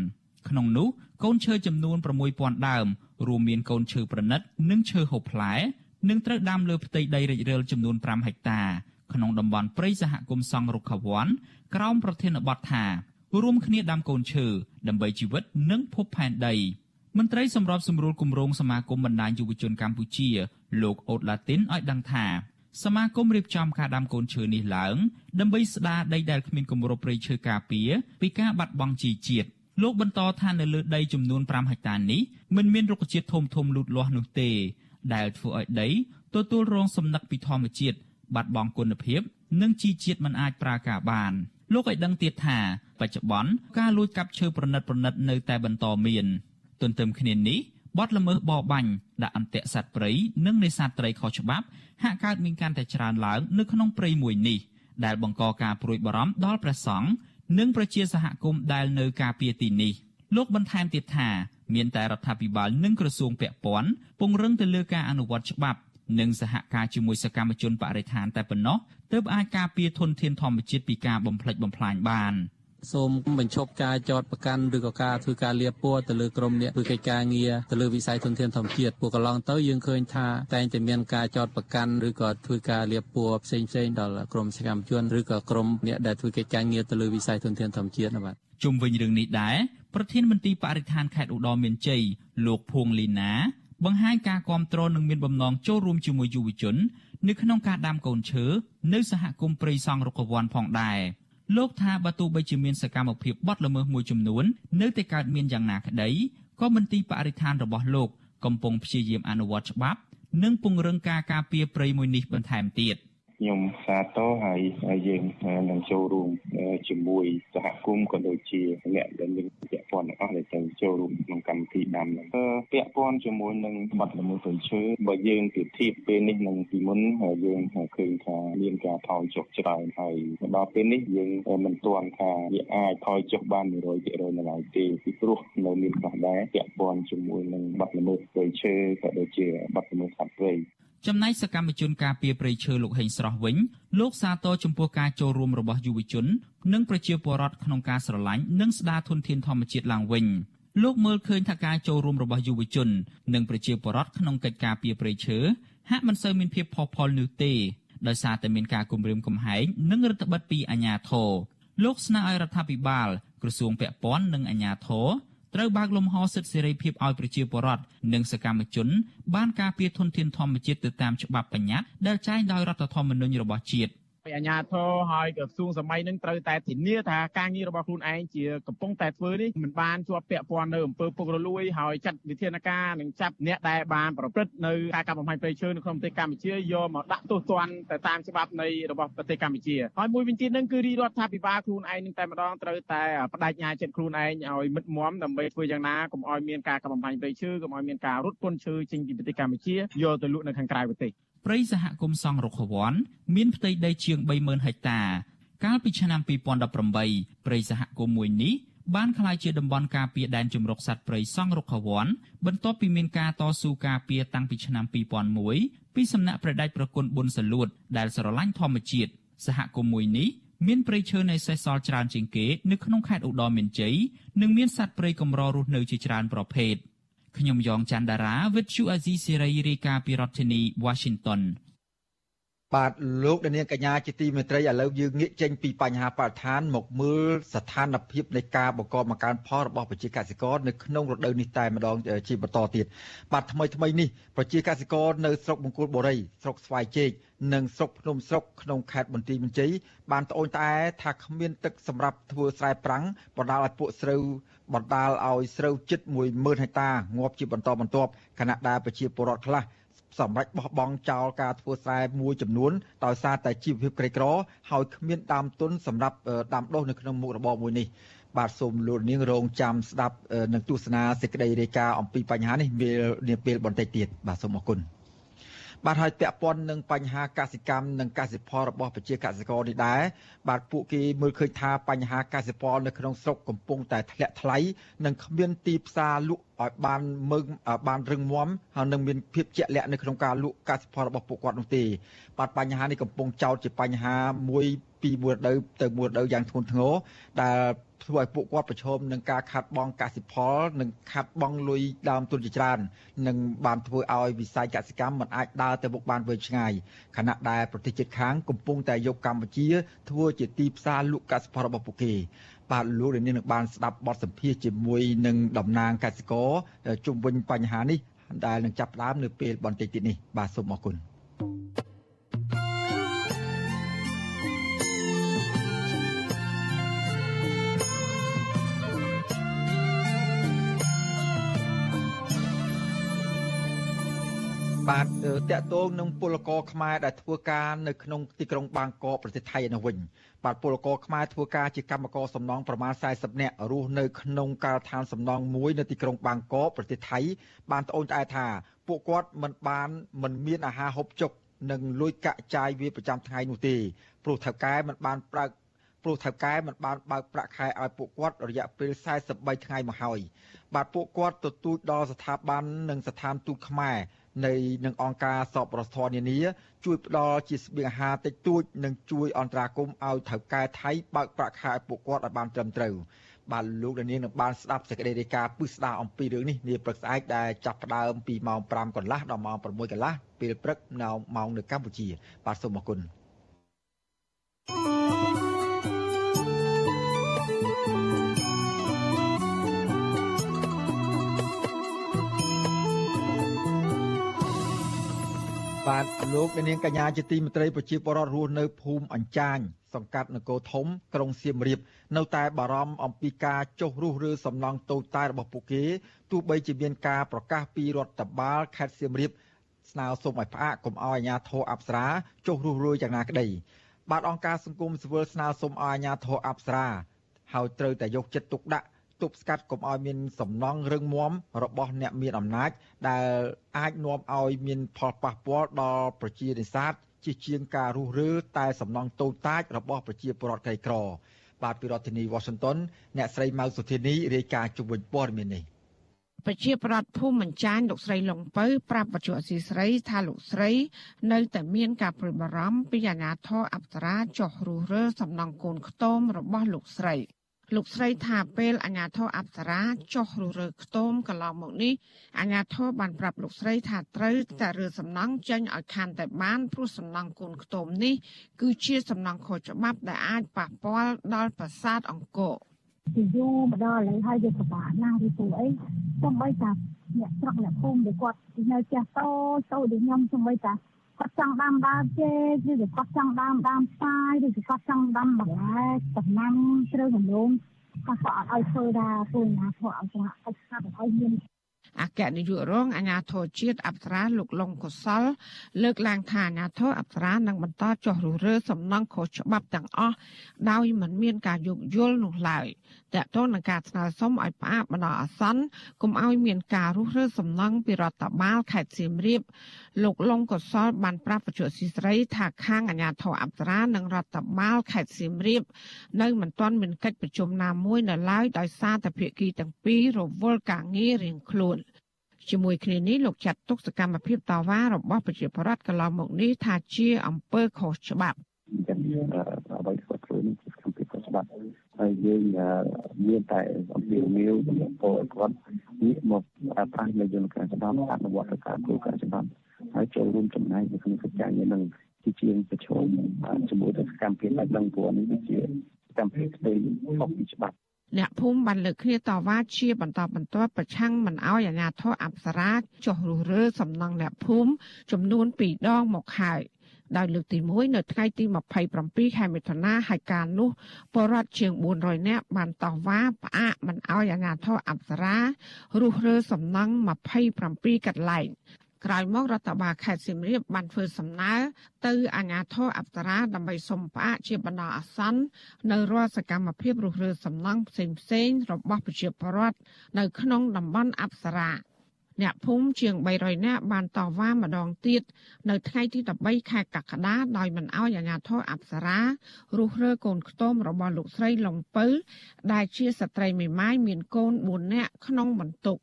ក្នុងនោះកូនឈើចំនួន6000ដើមរួមមានកូនឈើប្រណិត និងឈើហូបផ្លែនឹងត្រូវដាំលើផ្ទៃដីរិចរិលចំនួន5ហិកតា ក្នុងតំបន់ព្រៃសហគមន៍សង្ឃរុក្ខវ័នក្រោមប្រធានបទថា រួមគ្នាដាំកូនឈើដើម្បីជីវិតនិងភពផែនដី មន្ត្រីសម្របសម្រួលគម្រោងសមាគមបណ្ដាញយុវជនកម្ពុជាលោកអូតឡាទីនឲ្យដឹងថាសមាគមរៀបចំការដាំកូនឈើនេះឡើងដើម្បីស្ដារដីដែលគ្មានគម្របព្រៃឈើការពារពីការបាត់បង់ជីជាតិលោកបន្តថានៅលើដីចំនួន5ហិកតានេះមិនមានរុក្ខជាតិធំធំលូតលាស់នោះទេ ដែលធ្វើឲ្យដីទទួលរងសំណឹកពីធម្មជាតិបាត់បង់គុណភាព និងជីជាតិមិនអាចប្រើការបានលោកឲ្យដឹងទៀតថាបច្ចុប្បន្នការលួចកាប់ឈើប្រណិតប្រណិតនៅតែបន្តមាន ទន្ទឹមគ្នានេះបទល្មើសបរបាញ់ដាក់អន្ទាក់សត្វព្រៃនិងនេសាទត្រីខុសច្បាប់ហាក់កើតមានកាន់តែច្រើនឡើងនៅក្នុងព្រៃមួយនេះដែលបង្កការព្រួយបារម្ភដល់ព្រះសង្ឃនិងប្រជាសហគមន៍ដែលនៅការពារទីនេះលោកបន្ថែមទៀតថាមានតែរដ្ឋាភិបាលនិងក្រសួងពាក់ព័ន្ធពង្រឹងទៅលើការអនុវត្តច្បាប់និងសហការជាមួយសកម្មជនបរិស្ថានតែប៉ុណ្ណោះទើបអាចការពារធនធានធម្មជាតិពីការបំផ្លិចបំផ្លាញបាន។
សូមបញ្ឈប់ការចោតប្រកាន់ឬក៏ការធ្វើការលៀបពណ៌ទៅលើក្រុមអ្នកធ្វើកិច្ចការងារទៅលើវិស័យធនធានធម្មជាតិពួកកន្លងទៅយើងឃើញថាតែងតែមានការចោតប្រកាន់ឬក៏ធ្វើការលៀបពណ៌ផ្សេងផ្សេងដល់ក្រុមសកម្មជនឬក៏ក្រុមអ្នកដែលធ្វើកិច្ចការងារទៅលើវិស័យធនធានធម្មជាតិបាទ
ជុំវិញរឿងនេះដែរប្រធានមន្ត្រីបរិស្ថានខេត្តឧត្តរមានជ័យលោកភួងលីណាបង្ហាញការគាំទ្រនិងមានបំណងចូលរួមជាមួយយុវជន នៅក្នុងការដាំកូនឈើនៅសហគមន៍ព្រៃសង់រុក្ខវ័នផងដែរ លោកថាបើទោះបីជាមានសកម្មភាពបទល្មើសមួយចំនួននៅតែកើតមានយ៉ាងណាក្តីក៏មន្ទីរបរិស្ថានរបស់លោកកំពុងព្យាយាមអនុវត្តច្បាប់ និងពង្រឹងការការពារព្រៃមួយនេះបន្ថែមទៀត។
ខ្ញុំសាទរហើយយើងនឹងចូលរួមជាមួយសហគមន៍ក៏ដូចជាអ្នកដែលមានពាក់ព័ន្ធទាំងអស់ដែលទៅចូលរួមក្នុងកម្មវិធីដាំហ្នឹងពាក់ព័ន្ធជាមួយនឹងបទល្មើសព្រៃឈើបើយើងប្រៀបធៀបពេលនេះនឹងពីមុនហើយយើងឃើញថាមានការថយចុះច្រើនហើយដល់ពេលនេះយើងមិនទាន់ថាវាអាចថយចុះបាន100%នៅឡើយទេពីព្រោះនៅមានខ្លះដែរពាក់ព័ន្ធជាមួយនឹងបទល្មើសព្រៃឈើក៏ដូចជាបទល្មើសសត្វព្រៃ
ចំណែកសកម្មជនការពារព្រៃឈើលោកហេងស្រស់វិញលោកសាទរចំពោះការចូលរួមរបស់យុវជន និងប្រជាពលរដ្ឋក្នុងការស្រឡាញ់និងស្ដារធនធានធម្មជាតិឡើងវិញលោកមើលឃើញថាការចូលរួមរបស់យុវជន និងប្រជាពលរដ្ឋក្នុងកិច្ចការពារព្រៃឈើហាក់មិនសូវមានភាពផុសផុលនោះទេដោយសារតែមានការគំរាមកំហែងនិងរដ្ឋបិទពីអាជ្ញាធរលោកស្នើឲ្យរដ្ឋាភិបាលក្រសួងពាក់ព័ន្ធនិងអាជ្ញាធរ ត្រូវបើកលំហសិទ្ធិសេរីភាពឲ្យប្រជាពលរដ្ឋនិងសកម្មជន បានការពារធនធានធម្មជាតិទៅតាមច្បាប់បញ្ញត្តិដែលចែងដោយរដ្ឋធម្មនុញ្ញរបស់ជាតិ។
អាជ្ញាធរហើយក្រសួងសម័យនឹងត្រូវតែធានាថាការងាររបស់ខ្លួនឯងជាកំពុងតែធ្វើនេះមិនបានជាប់ពាក់ព័ន្ធនៅអំពើពុករលួយហើយចាត់វិធានការនិងចាប់អ្នកដែលបានប្រព្រឹត្តនៅការកាប់បំផ្លាញព្រៃឈើនៅក្នុងប្រទេសកម្ពុជាយកមកដាក់ទោសទណ្ឌទៅតាមច្បាប់នៃរបស់ប្រទេសកម្ពុជាហើយមួយវិញទៀតនឹងគឺរដ្ឋាភិបាលខ្លួនឯងនឹងតែម្ដងត្រូវតែបដិញ្ញាចិត្តខ្លួនឯងឲ្យមិត្តមមដើម្បីធ្វើយ៉ាងណាកុំឲ្យមានការកាប់បំផ្លាញព្រៃឈើកុំឲ្យមានការរត់ពន្ធឈើចេញពីប្រទេសកម្ពុជាយកទៅលក់នៅខាងក្រៅប្រទេស
ព្រៃសហគមន៍សង់រុក្ខវ័នមានផ្ទៃដីជាង30000ហិកតា កាលពីឆ្នាំ2018ព្រៃសហគមន៍មួយនេះបានក្លាយជាតំបន់ការពារដែនជម្រកសត្វព្រៃសង់រុក្ខវ័នបន្ទាប់ពីមានការតស៊ូការពារតាំងពីឆ្នាំ2001ពីសំណាក់ព្រះដេចប្រគុណប៊ុនសាលួតដែលស្រឡាញ់ធម្មជាតិសហគមន៍មួយនេះមានព្រៃឈើនៅសេសសល់ច្រើនជាងគេនៅក្នុងខេត្តឧត្តរមានជ័យនិងមានសត្វព្រៃកម្ររស់នៅជាច្រើនប្រភេទ។ ខ្ញុំយ៉ងច័ន្ទដារាវិទ្យុអាស៊ីសេរីរាយការណ៍ពីរដ្ឋធានី Washington
បាទលោកនាងកញ្ញាជាទីមេត្រីឥឡូវយើងងាកចេញពីបញ្ហាបរិស្ថានមកមើលស្ថានភាពនៃការបង្កបង្កើនផលរបស់ប្រជាកសិករនៅក្នុងរដូវនេះតែម្ដងជាបន្តទៀតបាទថ្មីថ្មីនេះប្រជាកសិករនៅស្រុកបង្គោលបុរីស្រុកស្វាយជែកនិងស្រុកភ្នំស្រុកក្នុងខេត្តបន្ទាយមានជ័យបានត្អូញត្អែថាគ្មានទឹកសម្រាប់ធ្វើស្រែប្រាំងបណ្ដាលឲ្យពួកស្រូវបណ្ដាលឲ្យស្រូវជិត10000ហិកតាងាប់ជាបន្តបន្ទាប់ខណៈដែលប្រជាពលរដ្ឋខ្លះ សម្រាប់បោះបង់ចោលការធ្វើស្រែមួយចំនួនដោយសារតែជីវភាពក្រីក្រហើយគ្មានដើមទុនសម្រាប់ដាំដុះនៅក្នុងមុខរបរមួយនេះបាទសូមលោកនាងរងចាំស្ដាប់នឹងទស្សនាសេចក្តីរាយការណ៍អំពីបញ្ហានេះនាពេលបន្តិចទៀតបាទសូមអរគុណ បាទហើយពាក់ព័ន្ធនឹងបញ្ហាកសិកម្មនិងកសិផលរបស់ប្រជាកសិករនេះដែរបាទពួកគេមើលឃើញថាបញ្ហាកសិផលនៅក្នុងស្រុកកំពុងតែធ្លាក់ថ្លៃនិងគ្មានទីផ្សារលក់ឲ្យបានមើងបានរឹងមាំហើយនឹងមានភាពជាក់លាក់នៅក្នុងការលក់កសិផលរបស់ពួកគាត់នោះទេបាទបញ្ហានេះកំពុងចោទជាបញ្ហាមួយពីមួយរដូវទៅមួយរដូវយ៉ាងធ្ងន់ធ្ងរដែល ធ្វើឲ្យពួកគាត់ប្រឈមនឹងការខាត់បងកសិផល និងខាត់បងលុយដើមទុនជាច្រើននិងបានធ្វើឲ្យវិស័យកសិកម្មមិនអាចដើរទៅមុខបានវែងឆ្ងាយខណៈដែលប្រទេសជិតខាងកំពុងតែយកកម្ពុជា ធ្វើជាទីផ្សារលក់កសិផលរបស់ពួកគេបាទលោកនាងនឹងបានស្ដាប់បទសម្ភាសជាមួយនឹងតំណាងកសិករជុំវិញបញ្ហានេះដែលនឹងចាប់ផ្ដើមនៅពេលបន្តិចទៀតនេះបាទសូមអរគុណ បាទតកតងនឹងពលករខ្មែរដែលធ្វើការនៅក្នុងទីក្រុងបាងកកប្រទេសថៃនៅវិញបាទពលករខ្មែរធ្វើការជាកម្មករសំណង់ប្រមាណ40នាក់រស់នៅក្នុងការដ្ឋានសំណង់មួយនៅទីក្រុងបាងកកប្រទេសថៃបានត្អូញត្អែថាពួកគាត់មិនបានមិនមានអាហារហូបចុកនិងលុយកាក់ចាយវាប្រចាំថ្ងៃនោះទេព្រោះថៅកែមិនបានប្រើព្រោះថៅកែមិនបានបើកប្រាក់ខែឲ្យពួកគាត់រយៈពេល43ថ្ងៃមកហើយបាទពួកគាត់ទទូចដល់ស្ថាប័ននិងស្ថានទូតខ្មែរ នៃនឹងអង្គការសពរដ្ឋធននានា ជួយផ្ដល់ជាស្បៀងអាហារតិចតួចនិងជួយអន្តរាគមន៍ឲ្យថៅកែថៃបើកប្រាក់ខែឲ្យពួកគាត់ឲ្យបានត្រឹមត្រូវបាទលោកដានៀងនឹងបានស្ដាប់សេចក្តីរាយការណ៍ពិស្ដារអំពីរឿងនេះនាព្រឹកស្អែកដែលចាប់ផ្ដើមពីម៉ោង5កន្លះដល់ម៉ោង6កន្លះពេលព្រឹកនៅម៉ោងនៅកម្ពុជា បាទសូមអរគុណ បាទលោកនាងកញ្ញាជាទីមេត្រីប្រជាពលរដ្ឋរស់នៅភូមិអញ្ចាញសង្កាត់នគរធំក្រុងសៀមរាបនៅតែបារម្ភអំពីការចុះរុះរើសំណង់តូចតាចរបស់ពួកគេទោះបីជាមានការប្រកាសពីរដ្ឋបាលខេត្តសៀមរាបស្នើសុំឲ្យផ្អាកកុំឲ្យអាជ្ញាធរអប្សរាចុះរុះរើយ៉ាងណាក្តីបាទអង្គការសង្គមស៊ីវិលស្នើសុំឲ្យអាជ្ញាធរអប្សរាហើយត្រូវតែយកចិត្តទុកដាក់ ទប់ស្កាត់កុំឲ្យមានសំណង់រឹងមាំរបស់អ្នកមានអំណាច ដែលអាចនាំឲ្យមានផលប៉ះពាល់ដល់ប្រជានេសាទជាជាងការរុះរើតែសំណង់តូចតាចរបស់ប្រជាពលរដ្ឋក្រីក្រ បាទពីរដ្ឋធានី Washington អ្នកស្រីម៉ៅសុធានីរាយការណ៍ជុំវិញព័ត៌មាននេះ
ប្រជាប្រដ្ឋភូមិមញ្ចាញលោកស្រីលងពៅប្រាប់បច្ចុប្បន្នស៊ីស្រីថាលោកស្រី នៅតែមានការព្រួយបារម្ភពីអាញាធរអប្សរាចុះរុះរើសំណង់កូនខ្ទមរបស់លោកស្រី លោកស្រីថាពេលអាញាធរអប្សរាចុះរុះរើខ្ទមកន្លងមកនេះអាញាធរបានប្រាប់លោកស្រីថាត្រូវតែរើសំណង់ចេញឲ្យខានតែបានព្រោះសំណង់កូនខ្ទមនេះគឺជាសំណង់ខុសច្បាប់ដែលអាចប៉ះពាល់ដល់ប្រាសាទអង្គរ
ពីយូរមកដល់ឥឡូវហើយវាពិបាកណាស់ពីព្រោះអីសំបីតាអ្នកស្រុកអ្នកភូមិដែលគាត់នៅចេះតូចតូចដូចខ្ញុំសំបីតា គាត់ចង់ដាំដើមចេកឬក៏គាត់ចង់ដាំដើមស្វាយឬក៏គាត់ចង់ដាំបន្លែដំណាំជ្រៅដំឡូងគាត់ក៏អត់ឲ្យធ្វើដែរព្រោះណាធ្វើឲ្យស្រាក់ឲ្យស្ងាត់ឲ្យមាន
អគ្គនាយករងអាជ្ញាធរជាតិអប្សរាលោកលងកុសល លើកឡើងថាអាជ្ញាធរអប្សរានឹងបន្តចុះរុះរើសំណង់ខុសច្បាប់ទាំងអស់ដោយមិនមានការយោគយល់នោះឡើយតកតងនឹងការស្នើសុំឲ្យផ្អាកបណ្ដោះអាសន្នកុំឲ្យមានការរុះរើសំណង់ពីរដ្ឋបាលខេត្តសៀមរាបលោកលងកុសលបានប្រាប់បច្ចុប្បន្នស៊ីស្រីថាខាងអាជ្ញាធរអប្សរានិងរដ្ឋបាលខេត្តសៀមរាបនៅមិនទាន់មានកិច្ចប្រជុំណាមួយនៅឡើយដោយសារតែភាគីទាំងពីររវល់ការងាររៀងខ្លួន ជាមួយគ្នានេះលោកចាត់ទុកសកម្មភាពតវ៉ារបស់ប្រជាពលរដ្ឋកន្លងមកនេះថាជាអំពើខុសច្បាប់
ចាំអ្វីធ្វើខ្លួនជាសកម្មភាពខុសច្បាប់ហើយយើងមានតែអំពាវនាវចំពោះគាត់ងាកមកប្រើប្រាស់នៅយន្តការច្បាប់អនុវត្តការគោលការណ៍ច្បាប់ហើយចូលរួមចំណែកនៅក្នុងកិច្ចការនេះនឹងជ
ជាជាងប្រឈមជាមួយទៅសកម្មភាពបែបដឹងព្រោះនេះវាជាសកម្មភាពស្ដីខុសពីច្បាប់
អ្នកភូមិបានលើកគ្នាតវ៉ាជាបន្តបន្ទាប់ប្រឆាំងមិនអោយអាជ្ញាធរអប្សរាចុះរុះរើសំណង់អ្នកភូមិចំនួន2ដងមកហើយដោយលើកទី1នៅថ្ងៃទី27ខែមិថុនាហើយការនោះបរដ្ឋជាង400នាក់បានតវ៉ាផ្អាកមិនអោយអាជ្ញាធរអប្សរារុះរើសំណង់27កន្លែង ក្រោយមករដ្ឋបាលខេត្តសៀមរាបបានធ្វើសំណើទៅអាជ្ញាធរអប្សរាដើម្បីសុំផ្អាកជាបណ្ដោះអាសន្ននៅរាល់សកម្មភាពរុះរើសំណង់ផ្សេងៗរបស់ប្រជាពលរដ្ឋនៅក្នុងតំបន់អប្សរាអ្នកភូមិជាង300នាក់បានតវ៉ាម្ដងទៀតនៅថ្ងៃទី13ខែកក្កដាដោយមិនអោយអាជ្ញាធរអប្សរារុះរើកូនខ្ទមរបស់លោកស្រីលងពៅដែលជាស្ត្រីមេម៉ាយមានកូន4នាក់ក្នុងបន្ទុក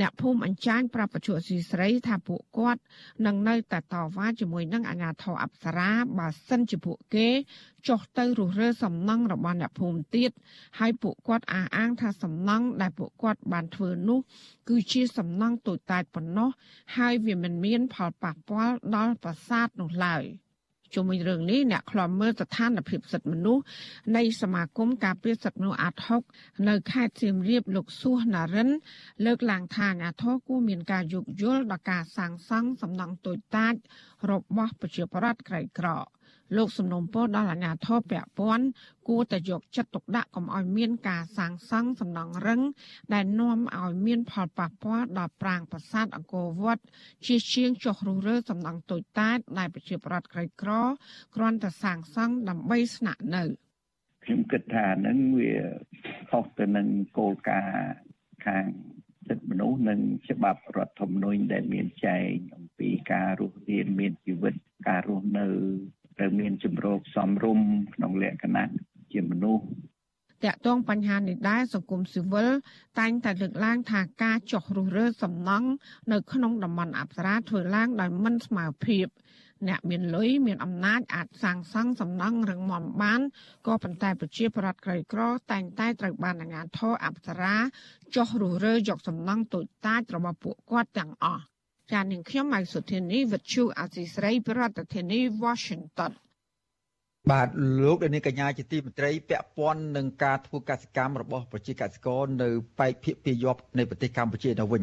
អ្នកភូមិអញ្ចាញប្រាប់បច្ចុប្បន្នស៊ីស្រីថាពួកគាត់នឹងនៅតែតវ៉ាជាមួយនឹងអាជ្ញាធរអប្សរាបើសិនជាពួកគេចុះទៅរុះរើសំណង់របស់អ្នកភូមិទៀតហើយពួកគាត់អះអាងថាសំណង់ដែលពួកគាត់បានធ្វើនោះ គឺជាសំណង់តូចតាចប៉ុណ្ណោះហើយវាមិនមានផលប៉ះពាល់ដល់ប្រាសាទនោះឡើយ។ ជុំវិញរឿងនេះអ្នកខ្លាំមើលស្ថានភាពសិទ្ធិមនុស្សនៃសមាគមការពារសិទ្ធិមនុស្សអាត់ហុកនៅខេត្តសៀមរាបលោកសួសណារិន លើកឡើងថាអាញាធរគួរមានការយោគយល់ដល់ការសាងសង់សំណង់តូចតាចរបស់ប្រជាពលរដ្ឋក្រីក្រក្រ លោកសំណុំពរដល់អាជ្ញាធរពាក់ព័ន្ធគួរតែយកចិត្តទុកដាក់កុំឲ្យមានការសាងសង់សំណង់រឹង ដែលនាំឲ្យមានផលប៉ះពាល់ដល់ប្រាង្គប្រាសាទអង្គរវត្តជាជាងចុះរុះរើសំណង់តូចតាចដែលប្រជាប្រដ្ឋក្រីក្រគ្រាន់តែសាងសង់ដើម្បីស្នាក់នៅ
ខ្ញុំគិតថានឹងវាខុសទៅនឹងគោលការណ៍ខាងសិទ្ធិមនុស្សនិងច្បាប់រដ្ឋធម្មនុញ្ញដែលមានចែងអំពីការរស់រានមានជីវិតការរស់នៅ ត្រូវមានជំរកសមរម្យក្នុងលក្ខណៈជាមនុស្ស
តាក់ទងបញ្ហានេះដែរសង្គមស៊ីវិលតែងតែលើកឡើងថាការចុះរុះរើសំណង់នៅក្នុងតំបន់អប្សរាធ្វើឡើងដោយមិនស្មើភាពអ្នកមានលុយមានអំណាចអាចសាងសង់សំណង់រឹងមាំបានក៏ប៉ុន្តែប្រជាប្រដ្ឋក្រីក្រ តែងតែត្រូវបានអាជ្ញាធរអប្សរាចុះរុះរើយកសំណង់តូចតាចរបស់ពួកគាត់ទាំងអស់ ចាននាងខ្ញុំម៉ៃសុធានីវិទ្យុអាស៊ីស្រីប្រធានាធិបតី Washington
បាទលោកដានីកញ្ញាជាទីមន្ត្រីពាក់ព័ន្ធនឹងការធ្វើកសិកម្មរបស់ប្រជាកសិករនៅប៉ែកភៀកពីយប់នៃប្រទេសកម្ពុជាទៅវិញ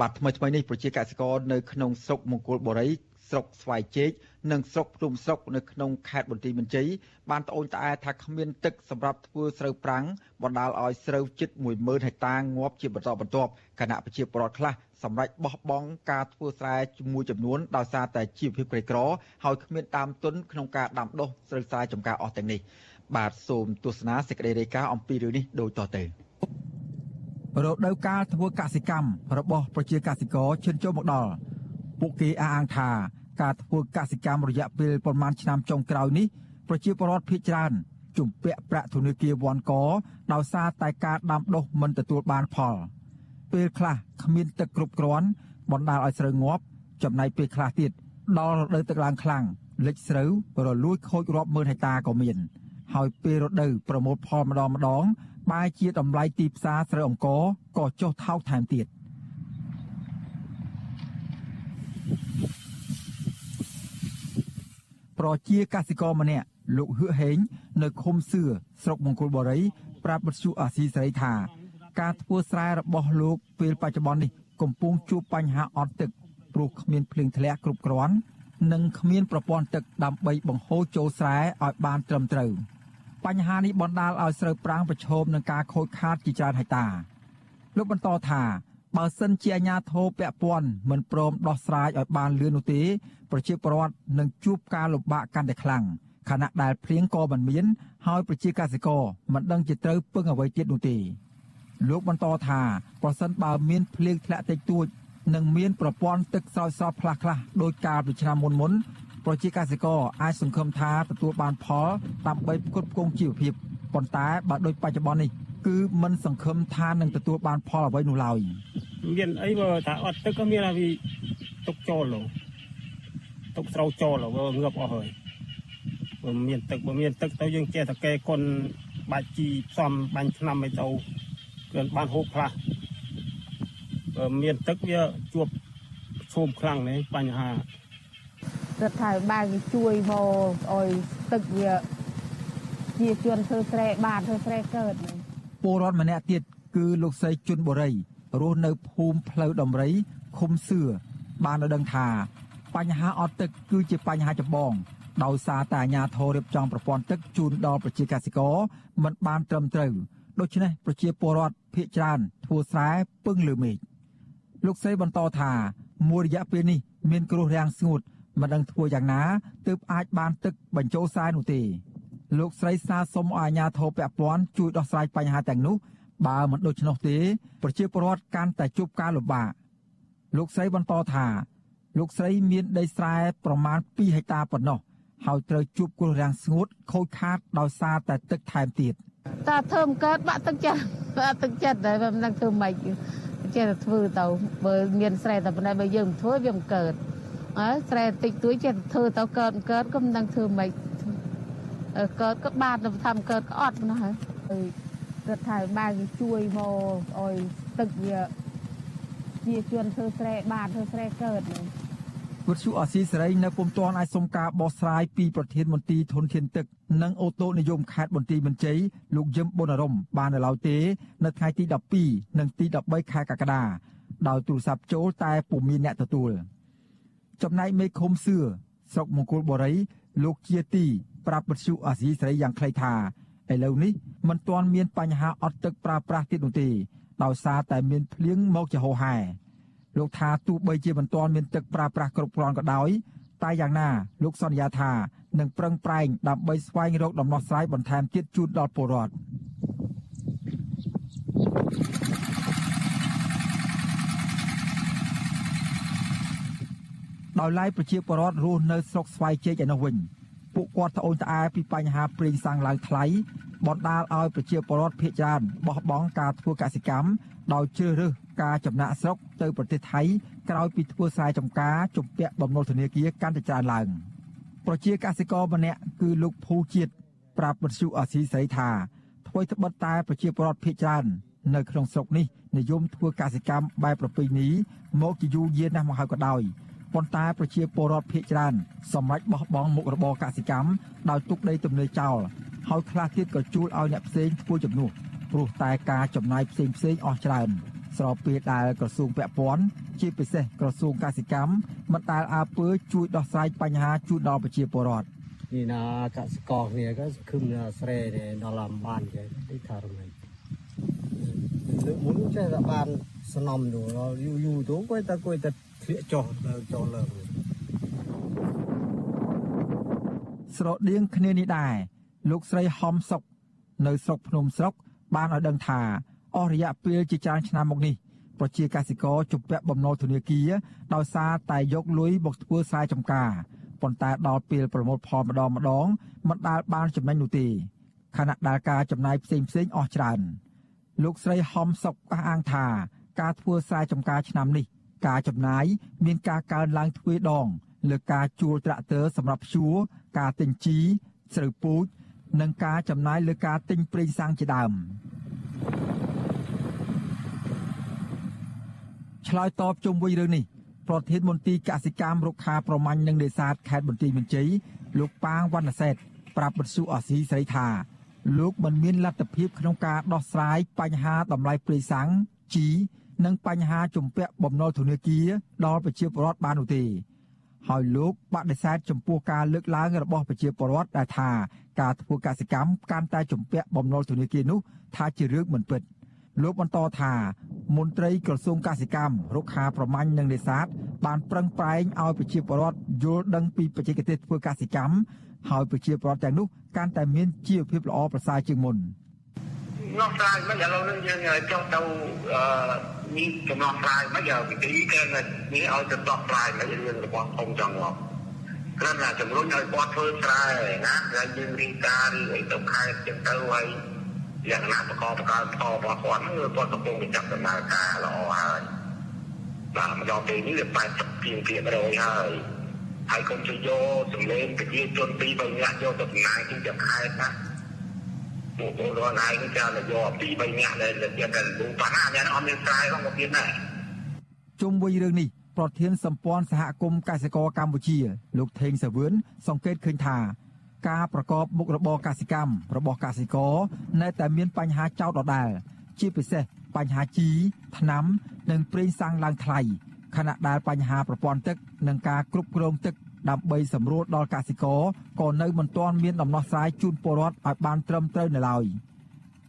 បាទថ្មីថ្មីនេះប្រជាកសិករនៅក្នុងស្រុកមង្គលបុរី ស្រុកស្វាយជែកនិងស្រុកភ្នំស្រុកនៅក្នុងខេត្តបន្ទាយមានជ័យបានត្អូញត្អែថាគ្មានទឹកសម្រាប់ធ្វើស្រូវប្រាំងបណ្ដាលឲ្យស្រូវជិត10000ហិកតាងាប់ជាបន្តបន្ទាប់គណៈប្រជាពលរដ្ឋខ្លះសម្រាប់បោះបង់ការធ្វើស្រែជាមួយចំនួនដោយសារតែជីវភាពក្រីក្រហើយគ្មានតាមទុនក្នុងការដាំដុះស្រូវស្រែចម្ការអស់ទាំងនេះបាទសូមទស្សនាសេចក្តីរាយការណ៍អំពីរឿងនេះដូចតទៅរដូវកាលធ្វើកសិកម្មរបស់ប្រជាកសិករឈានចូលមកដល់ពួកគេអះអាងថា ការធ្វើកសិកម្មរយៈពេលប្រមាណឆ្នាំចុងក្រោយនេះប្រជាពលរដ្ឋភ័យច្រើនជំពាក់ប្រាក់ធនាគារវ៉ាន់កដោយសារតែការដាំដុះមិនទទួលបានផល ពេលខ្លះគ្មានទឹកគ្រប់គ្រាន់បណ្ដាលឲ្យស្រូវងាប់ចំណែកពេលខ្លះទៀតដល់រដូវទឹកឡើងខ្លាំងលិចស្រូវរលួយខូចរាប់ម៉ឺនហិកតាក៏មានហើយពេលរដូវប្រមូលផលម្ដងម្ដងបែរជាតម្លៃទីផ្សារស្រូវអង្ករក៏ចុះថោកថែមទៀត។ ប្រជាកសិករម្នាក់លោកហឿហេងនៅឃុំសឿស្រុកមង្គលបុរី ប្រាប់បទសុអាស៊ីសេរីថា ការធ្វើស្រែរបស់លោកពេលបច្ចុប្បន្ននេះកំពុងជួបបញ្ហាអត់ទឹកព្រោះគ្មានភ្លៀងធ្លាក់គ្រប់គ្រាន់និងគ្មានប្រព័ន្ធទឹកដើម្បីបង្ហូរចូលស្រែឲ្យបានត្រឹមត្រូវបញ្ហានេះបណ្ដាលឲ្យស្រូវប្រាំងប្រឈមនឹងការខូចខាតជាច្រើនហិកតាលោកបន្តថា បើសិនជាអាជ្ញាធរពាក់ព័ន្ធមិនព្រមដោះស្រាយឲ្យបានលឿននោះទេប្រជាពលរដ្ឋនឹងជួបការលំបាកកាន់តែខ្លាំងខណៈដែលភ្លៀងក៏មិនមានហើយប្រជាកសិករមិនដឹងជាត្រូវពឹងអ្វីទៀតនោះទេលោកបន្តថាប្រសិនបើមានភ្លៀងធ្លាក់តិចតួចនិងមានប្រព័ន្ធទឹកស្រោចស្រពខ្លះៗដោយកាលពីឆ្នាំមុនមុនប្រជាកសិករអាចសង្ឃឹមថាទទួលបានផលដើម្បីផ្គត់ផ្គង់ជីវភាពប៉ុន្តែបើដូចបច្ចុប្បន្ននេះ គឺមិនសង្ឃឹមថានឹងទទួលបានផលអ្វីនោះឡើយ
មានអីបើថាអត់ទឹកក៏មានអាវីទុកចូលលោទុកស្រូវចូលវាងើបអស់ហើយបើមានទឹកបើមានទឹកទៅយើងចេះតែកែគុណបាច់ជីផ្សំបាញ់ឆ្នាំឲ្យទៅគឺបានហូបខ្លះបើមានទឹកវាជួបឈោមខ្លាំងនេះបញ្ហា
រដ្ឋាភិបាលគេជួយមកឲ្យទឹកវាជាជនធ្វើស្រែបានធ្វើស្រែកើត
ពលរដ្ឋម្នាក់ទៀតគឺលោកស្រីជុនបូរីរស់នៅភូមិផ្លូវដំរីឃុំសឿបានដឹងថា បញ្ហាអត់ទឹកគឺជាបញ្ហាចម្បងដោយសារតែអាជ្ញាធររៀបចំប្រព័ន្ធទឹកជូនដល់ប្រជាកសិករមិនបានត្រឹមត្រូវដូច្នេះប្រជាពលរដ្ឋភ ieck ច្រើនធ្វើស្រែពឹងលើមេឃលោកស្រីបន្តថាមួយរយៈពេលនេះមានគ្រោះរាំងស្ងួតមិនដឹងធ្វើយ៉ាងណាទើបអាចបានទឹកបញ្ចូលស្រែនោះទេ លោកស្រីសាសុំឲ្យអាជ្ញាធរពាក់ព័ន្ធជួយដោះស្រាយបញ្ហាទាំងនោះបើមិនដូច្នោះទេប្រជាពលរដ្ឋកាន់តែជួបការលំបាកលោកស្រីបន្តថាលោកស្រីមានដីស្រែប្រមាណ2ហិកតាប៉ុណ្ណោះហើយត្រូវជួបគ្រោះរាំងស្ងួតខូចខាតដោយសារតែទឹកថែមទៀត
តាធ្វើមិនកើតបាក់ទឹកចិត្តបាក់ទឹកចិត្តតែមិនដឹងធ្វើម៉េចចេះតែធ្វើទៅបើមានស្រែតែប៉ុណ្ណេះបើយើងមិនធ្វើវាមិនកើតអើស្រែតិចតួចចេះតែធ្វើទៅកើតមិនកើតក៏មិនដឹងធ្វើម៉េច កើតក៏បានទៅធ្វើកើតក៏អត់ប៉ុណ្ណោះហើយរដ្ឋាភិបាលគេជួយមកឲ្យទឹកវាជាជនធ្វើស្រែបានធ្វើស្រែកើត
វិទ្យុអស៊ីសេរីនៅពុំទាន់អាចសុំការបោះស្រាយពីប្រធានមន្ត្រីធនធានទឹកនិងអូតូនិយមខេត្តបន្ទាយមានជ័យលោកយឹមប៊ុនអរមបាននៅឡើយទេនៅថ្ងៃទី12និងទី13ខែកក្កដាដោយទូរស័ព្ទចូលតែពុំមានអ្នកទទួលចំណែកមេឃុំសឿស្រុកមង្គលបុរីលោកជាទី ប្រាប់វិទ្យុអស៊ីសេរីយ៉ាងខ្លីថាឥឡូវនេះមិនទាន់មានបញ្ហាអត់ទឹកប្រើប្រាស់ទៀតនោះទេដោយសារតែមានភ្លៀងមកជាហូរហែលោកថាទោះបីជាមិនទាន់មានទឹកប្រើប្រាស់គ្រប់គ្រាន់ក៏ដោយតែយ៉ាងណាលោកសន្យាថានឹងប្រឹងប្រែងដើម្បីស្វែងរកដំណោះស្រាយបន្ថែមទៀតជូនដល់ពលរដ្ឋដោយឡែកប្រជាពលរដ្ឋរស់នៅស្រុកស្វាយជែកឯនោះវិញ ពួកគាត់ត្អូញត្អែពីបញ្ហាប្រេងសាំងឡើងថ្លៃបណ្ដាលឲ្យប្រជាពលរដ្ឋភ័យច្រើនបោះបង់ការធ្វើកសិកម្មដោយជ្រើសរើសការចំណាក់ស្រុកទៅប្រទេសថៃក្រោយពីធ្វើស្រែចម្ការជំពាក់បំណុលធនាគារកាន់តែច្រើនឡើងប្រជាកសិករម្នាក់គឺលោកភូជាតិប្រាប់បទសុអសីស្រីថាធ្វើត្បិតតែប្រជាពលរដ្ឋភ័យច្រើននៅក្នុងស្រុកនេះនិយមធ្វើកសិកម្មបែបប្រពៃណីមកជាយូរយារណាស់មកហើយក៏ដោយ ប៉ុន្តែប្រជាពលរដ្ឋភ័យច្រើនសម្រេចបោះបង់មុខរបរកសិកម្មដោយទុកដីទំនេរចោលហើយខ្លះទៀតក៏ជួលឲ្យអ្នកផ្សេងធ្វើជំនួសព្រោះតែការចំណាយផ្សេងផ្សេងអស់ច្រើនស្របពេលដែលក្រសួងពាក់ព័ន្ធជាពិសេសក្រសួងកសិកម្មមិនដែលអើពើជួយដោះស្រាយបញ្ហាជូនដល់ប្រជាពលរដ្ឋ
នេះណាកសិករគ្នាក៏គឺស្រែដល់អំបានចេះទីថារំលែកលើមុនចេះតែបានសំណំយូរយូរទៅគាត់តែគាត់តែ ធ្លាក់ចុះចុះលើ
ស្រដៀងគ្នានេះដែរលោកស្រីហំសុក នៅស្រុកភ្នំស្រុក បានឲ្យដឹងថាអស់រយៈពេលជាច្រើនឆ្នាំមកនេះប្រជាកសិករជំពាក់បំណុលធនាគារដោយសារតែយកលុយមកធ្វើស្រែចម្ការប៉ុន្តែដល់ពេលប្រមូលផលម្ដងម្ដងមិនដាល់បានចំណេញនោះទេខណៈដែលការចំណាយផ្សេងផ្សេងអស់ច្រើនលោកស្រីហំសុកអះអាងថា ការធ្វើស្រែចម្ការឆ្នាំនេះ ការចំណាយមានការកើនឡើងទ្វេដងលើការជួលត្រាក់ទ័រសម្រាប់ភ្ជួរការទិញជីស្រូវពូជនិងការចំណាយលើការទិញប្រេងសាំងជាដើមឆ្លើយតបជុំវិញរឿងនេះប្រធានមន្ទីរកសិកម្មរុក្ខាប្រមាញ់និងនេសាទខេត្តបន្ទាយមានជ័យលោកប៉ាងវណ្ណសេតប្រាប់បទសុអសីស្រីថាលោកមិនមានលទ្ធភាពក្នុងការដោះស្រាយបញ្ហាតម្លៃប្រេងសាំងជី និងបញ្ហាជំពាក់បំណុលធនាគារដល់ប្រជាពលរដ្ឋបាននោះទេហើយលោកបដិសេធចំពោះការលើកឡើងរបស់ប្រជាពលរដ្ឋដែលថាការធ្វើកសិកម្មកាន់តែជំពាក់បំណុលធនាគារនោះថាជារឿងមិនពិតលោកបន្តថាមន្ត្រីក្រសួងកសិកម្មរុក្ខាប្រមាញ់និងនេសាទបានប្រឹងប្រែងឲ្យប្រជាពលរដ្ឋយល់ដឹងពីបច្ចេកទេសធ្វើកសិកម្មហើយប្រជាពលរដ្ឋទាំងនោះកាន់តែមានជីវភាពល្អប្រសើរជាងមុន
នោះស្រាយមិនឥឡូវនេះយើងចង់ទៅមានចំនួនស្រាយមិនវិធីគេនេះឲ្យទៅដោះស្រាយនៅរឿងរបស់ខ្ញុំចង់មកគ្រាន់តែជំរុញឲ្យគាត់ធ្វើស្រែណាដែលយើងរៀបការឬអីទៅខេត្តចឹងទៅហើយយ៉ាងណាបកបកើផលរបស់គាត់ហ្នឹងគាត់កំពុងចាប់ដំណើរការល្អហើយបាទមកដល់ពេលនេះវា80ជាងភាគរយហើយហើយកុំជួយយកសម្លេងប្រជាជនពីរបីនាក់យកទៅចំណាយទីទៅខេត្តណា ពួកពលរដ្ឋឯងនេះចាយកពីរបីនាក់ដែលយកតែលូប៉ាណាយ៉ាងអត់មានស្រែផងមកទៀតដែរ
ជុំវិញរឿងនេះប្រធានសម្ព័ន្ធសហគមន៍កសិករកម្ពុជា លោកថេងសាវឿនសង្កេតឃើញថាការប្រកបមុខរបរកសិកម្មរបស់កសិករនៅតែមានបញ្ហាចោទដដែលជាពិសេសបញ្ហាជីថ្នាំ និងប្រេងសាំងឡើងថ្លៃខណៈដែលបញ្ហាប្រព័ន្ធទឹក និងការគ្រប់គ្រងទឹក ដើម្បីសម្រួលដល់កសិករក៏នៅមិនទាន់មានដំណោះស្រាយជូនពលរដ្ឋឲ្យបានត្រឹមត្រូវនៅឡើយ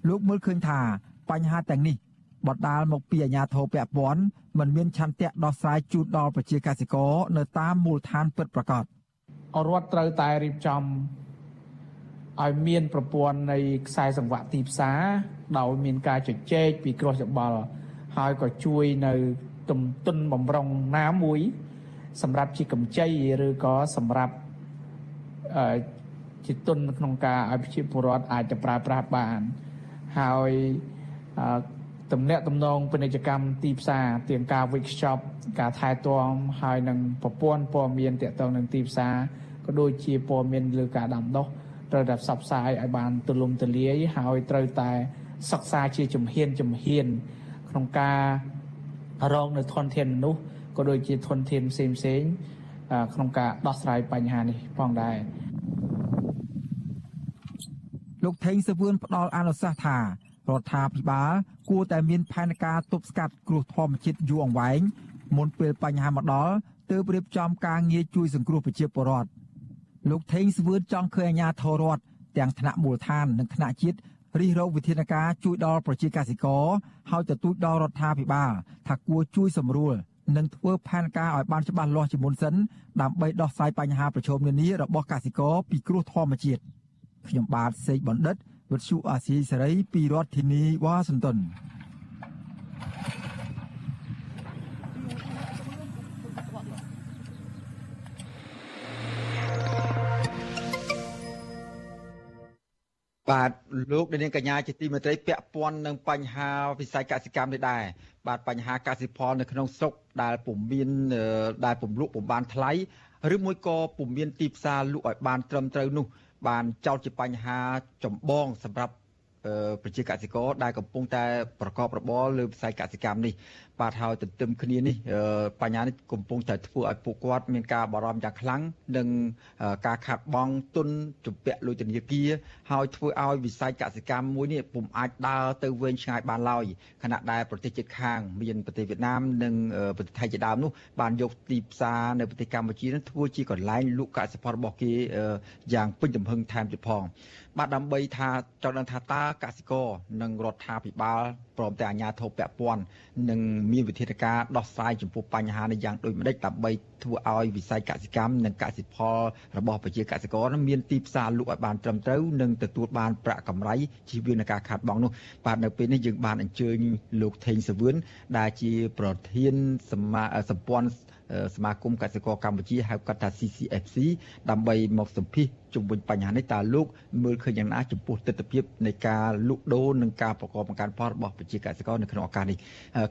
លោកមើលឃើញថាបញ្ហាទាំងនេះបដដាលមកពីអាជ្ញាធរពាក់ព័ន្ធមិនមានឆន្ទៈដោះស្រាយជូនដល់ប្រជាកសិករនៅតាមមូលដ្ឋានពិតប្រាកដ
រដ្ឋត្រូវតែរៀបចំឲ្យមានប្រព័ន្ធនៃខ្សែសង្វាក់ទីផ្សារដោយមានការជជែកពីក្រសយោបល់ហើយក៏ជួយនៅទំទុនបំរុងណាមួយ សម្រាប់ជាកម្ចីឬក៏សម្រាប់អឺជាទុនក្នុងការឲ្យប្រជាពលរដ្ឋអាចទៅប្រើប្រាស់បាន ហើយតំណាក់តំណងពាណិជ្ជកម្មទីផ្សារទាំងការវិកខ្ចប់ការថែទាំហើយនឹងប្រព័ន្ធព័ត៌មានទាក់ទងនឹងទីផ្សារក៏ដូចជាព័ត៌មានលើការដាំដុះត្រូវតែផ្សព្វផ្សាយឲ្យបានទូលំទូលាយហើយត្រូវតែសិក្សាជាជំហានជំហានក្នុងការរងនៅធនធានមនុស្ស ក៏ដូចជាធនធានផ្សេងផ្សេងក្នុងការដោះស្រាយបញ្ហានេះផងដែរ
លោកថេងសវឿនផ្ដល់អនុសាសន៍ថារដ្ឋាភិបាលគួរតែមានផែនការទប់ស្កាត់គ្រោះធម្មជាតិយូរអង្វែងមុនពេលបញ្ហាមកដល់ទើបរៀបចំការងារជួយសង្គ្រោះប្រជាពលរដ្ឋលោកថេងសវឿនចង់ឃើញអាជ្ញាធររដ្ឋទាំងថ្នាក់មូលដ្ឋាននិងថ្នាក់ជាតិរិះរោចវិធានការជួយដល់ប្រជាកសិករហើយទទូចដល់រដ្ឋាភិបាលថាគួរជួយសម្រួល និងធ្វើផែនការឲ្យបានច្បាស់លាស់ជាមុនសិនដើម្បីដោះស្រាយបញ្ហាប្រឈមនានារបស់កសិករពីគ្រោះធម្មជាតិខ្ញុំបាទសេកបណ្ឌិតវិទ្យុអាស៊ីសេរីពីរដ្ឋធានីវ៉ាស៊ីនតោន បាទលោកនាងកញ្ញាជាទីមេត្រីពាក់ព័ន្ធនឹងបញ្ហាវិស័យកសិកម្មនេះដែរបាទបញ្ហាកសិផលនៅក្នុងស្រុកដែលពុំមានដែលពុំលក់ពុំបានថ្លៃឬមួយក៏ពុំមានទីផ្សារលក់ឲ្យបានត្រឹមត្រូវនោះ បានចោទជាបញ្ហាចម្បងសម្រាប់ប្រជាកសិករដែលកំពុងតែប្រកបរបរលើវិស័យកសិកម្មនេះបាទហើយទន្ទឹមគ្នានេះបញ្ហានេះកំពុងតែធ្វើឲ្យពួកគាត់មានការបារម្ភយ៉ាងខ្លាំងនឹងការខាតបង់ទុនជំពាក់លុយធនាគារហើយធ្វើឲ្យវិស័យកសិកម្មមួយនេះពុំអាចដើរទៅវែងឆ្ងាយបានឡើយខណៈដែលប្រទេសជិតខាងមានប្រទេសវៀតណាមនិងប្រទេសថៃជាដើមនោះបានយកទីផ្សារនៅប្រទេសកម្ពុជានឹងធ្វើជាកន្លែងលក់កសិផលរបស់គេយ៉ាងពេញទំហឹងថែមទៀតផងបាទដើម្បីថាចង់ដឹងថាតើកសិករនិងរដ្ឋាភិបាលព្រមទាំងអាជ្ញាធរពាក់ព័ន្ធនឹងមានវិធានការដោះស្រាយចំពោះបញ្ហានេះយ៉ាងដូចម្តេចដើម្បីធ្វើឲ្យវិស័យកសិកម្មនិងកសិផលរបស់ប្រជាកសិករមានទីផ្សារលក់ឲ្យបានត្រឹមត្រូវនិងទទួលបានប្រាក់កម្រៃជៀសវាងនឹងការខាតបង់នោះបាទនៅពេលនេះយើងបានអញ្ជើញលោកថេងសវឿនដែលជាប្រធានសមាសម្ព័ន្ធ សមាគមកសិករកម្ពុជាហៅកាត់ថា CCFC ដើម្បីមកសម្ភាសជុំវិញបញ្ហានេះតើលោកមើលឃើញយ៉ាងណាចំពោះទស្សនវិជ្ជានៃការលក់ដូរនិងការប្រកបបង្កើនផលរបស់ប្រជាកសិករនៅក្នុងឱកាសនេះ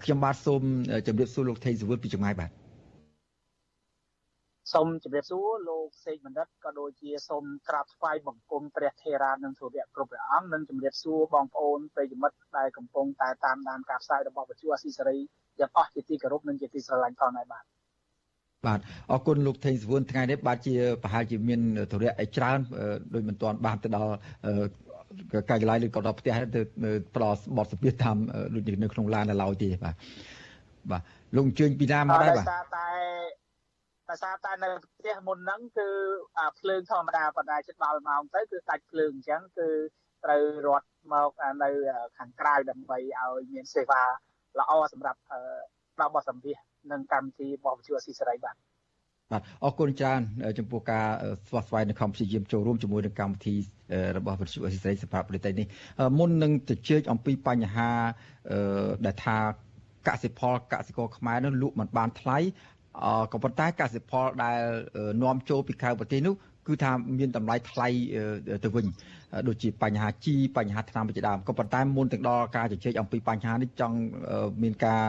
ខ្ញុំបាទសូមជម្រាបសួរលោកថេងសវឿនពីចម្ងាយបាទ
សូមជម្រាបសួរលោកសេកបណ្ឌិតក៏ដូចជាសូមក្រាបថ្វាយបង្គំព្រះថេរានិងសូរៈគ្រប់ព្រះអង្គនិងជម្រាបសួរបងប្អូនប្រិយមិត្តដែលកំពុងតែតាមដានការផ្សាយរបស់វិទ្យុអស៊ីសេរីទាំងអស់ជាទីគោរពនិងជាទីស្រឡាញ់ផងដែរបាទ
បាទអរគុណលោកថេងសវឿនថ្ងៃនេះបាទជាប្រហែលជាមានធរៈអីច្រើនដោយមិនទាន់បានទៅដល់កាយកន្លែងឬក៏ដល់ផ្ទះទៅផ្ដល់បទសម្ភាសតាមដូចនៅក្នុងឡាននៅឡើយទេបាទបាទលោកអញ្ជើញពីណាមកដែរបាទ
តែតែសារតែនៅផ្ទះមុនហ្នឹងគឺភ្លើងធម្មតាប៉ុន្តែជិតដល់ម៉ោងទៅគឺដាច់ភ្លើងអញ្ចឹងគឺត្រូវរត់មកនៅខាងក្រៅដើម្បីឲ្យមានសេវាល្អសម្រាប់ដល់បទសម្ភាសនិ ងកម្មវិធីរបស់វិទ្យុអស៊ីសេរីបាទ
បាទអរគុណច្រើនចំពោះការស្វាស្វែងនិងខំព្យាយាមចូលរួមជាមួយនឹងកម្មវិធីរបស់វិទ្យុអស៊ីសេរីសម្រាប់ប្រទេសនេះមុននឹងទៅជែកអំពីបញ្ហាដែលថាកសិផលកសិករខ្មែរនោះលក់មិនបានថ្លៃក៏ប៉ុន្តែកសិផលដែលនាំចូលពីក្រៅប្រទេសនោះគឺថាមានតម្លៃថ្លៃទៅវិញ ដូចជាបញ្ហាជីបញ្ហាថ្នាំជាដើមក៏ប៉ុន្តែមុនទាំងដល់ការជជែកអំពីបញ្ហានេះចង់មានការ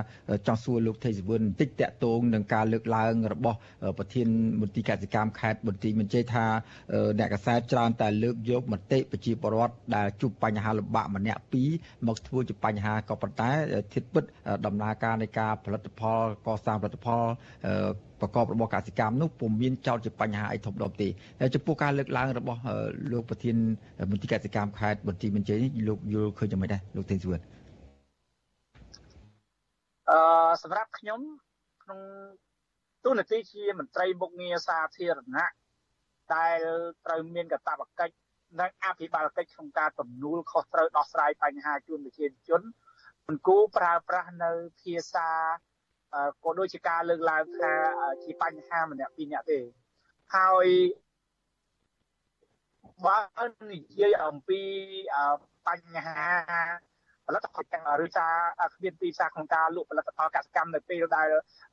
ចង់សួរលោកថេសវឿនបន្តិចតកតងនឹងការលើកឡើងរបស់ប្រធានមន្ទីរកសិកម្មខេត្តបន្ទាយមានជ័យថាអ្នកកសែតច្រើនតែលើកយកមតិប្រជាពលរដ្ឋដែលជួបបញ្ហាលំបាកម្នាក់ពីរមកធ្វើជាបញ្ហាក៏ប៉ុន្តែធៀបពិតដំណើរការនៃការផលិតផលកសាងផលិតផលប្រកបរបរកសិកម្មនោះពុំមានចោតជាបញ្ហាអីធំដុំទេចំពោះការលើកឡើងរបស់លោកប្រធានមន្ទីរកសិកម្មខេត្តបន្ទាយមានជ័យនេះលោកយល់ឃើញយ៉ាងម៉េចដែរលោកទេនសួន
អឺសម្រាប់ខ្ញុំក្នុងទូនាទីជាមន្ត្រីមុខងារសាធារណៈដែលត្រូវមានកាតព្វកិច្ចនិងអភិបាលកិច្ចក្នុងការទំនួលខុសត្រូវដោះស្រាយបញ្ហាជូនប្រជាជនមិនគូប្រើប្រាស់នៅភាសាក៏ដូចជាការលើកឡើងថាជាបញ្ហាម្នាក់ពីរនាក់ទេហើយ បើនិយាយអំពីបញ្ហាផលិតផលទាំងឬថាគ្មានទីផ្សារក្នុងការលក់ផលិតផលកសិកម្មនៅពេលដែល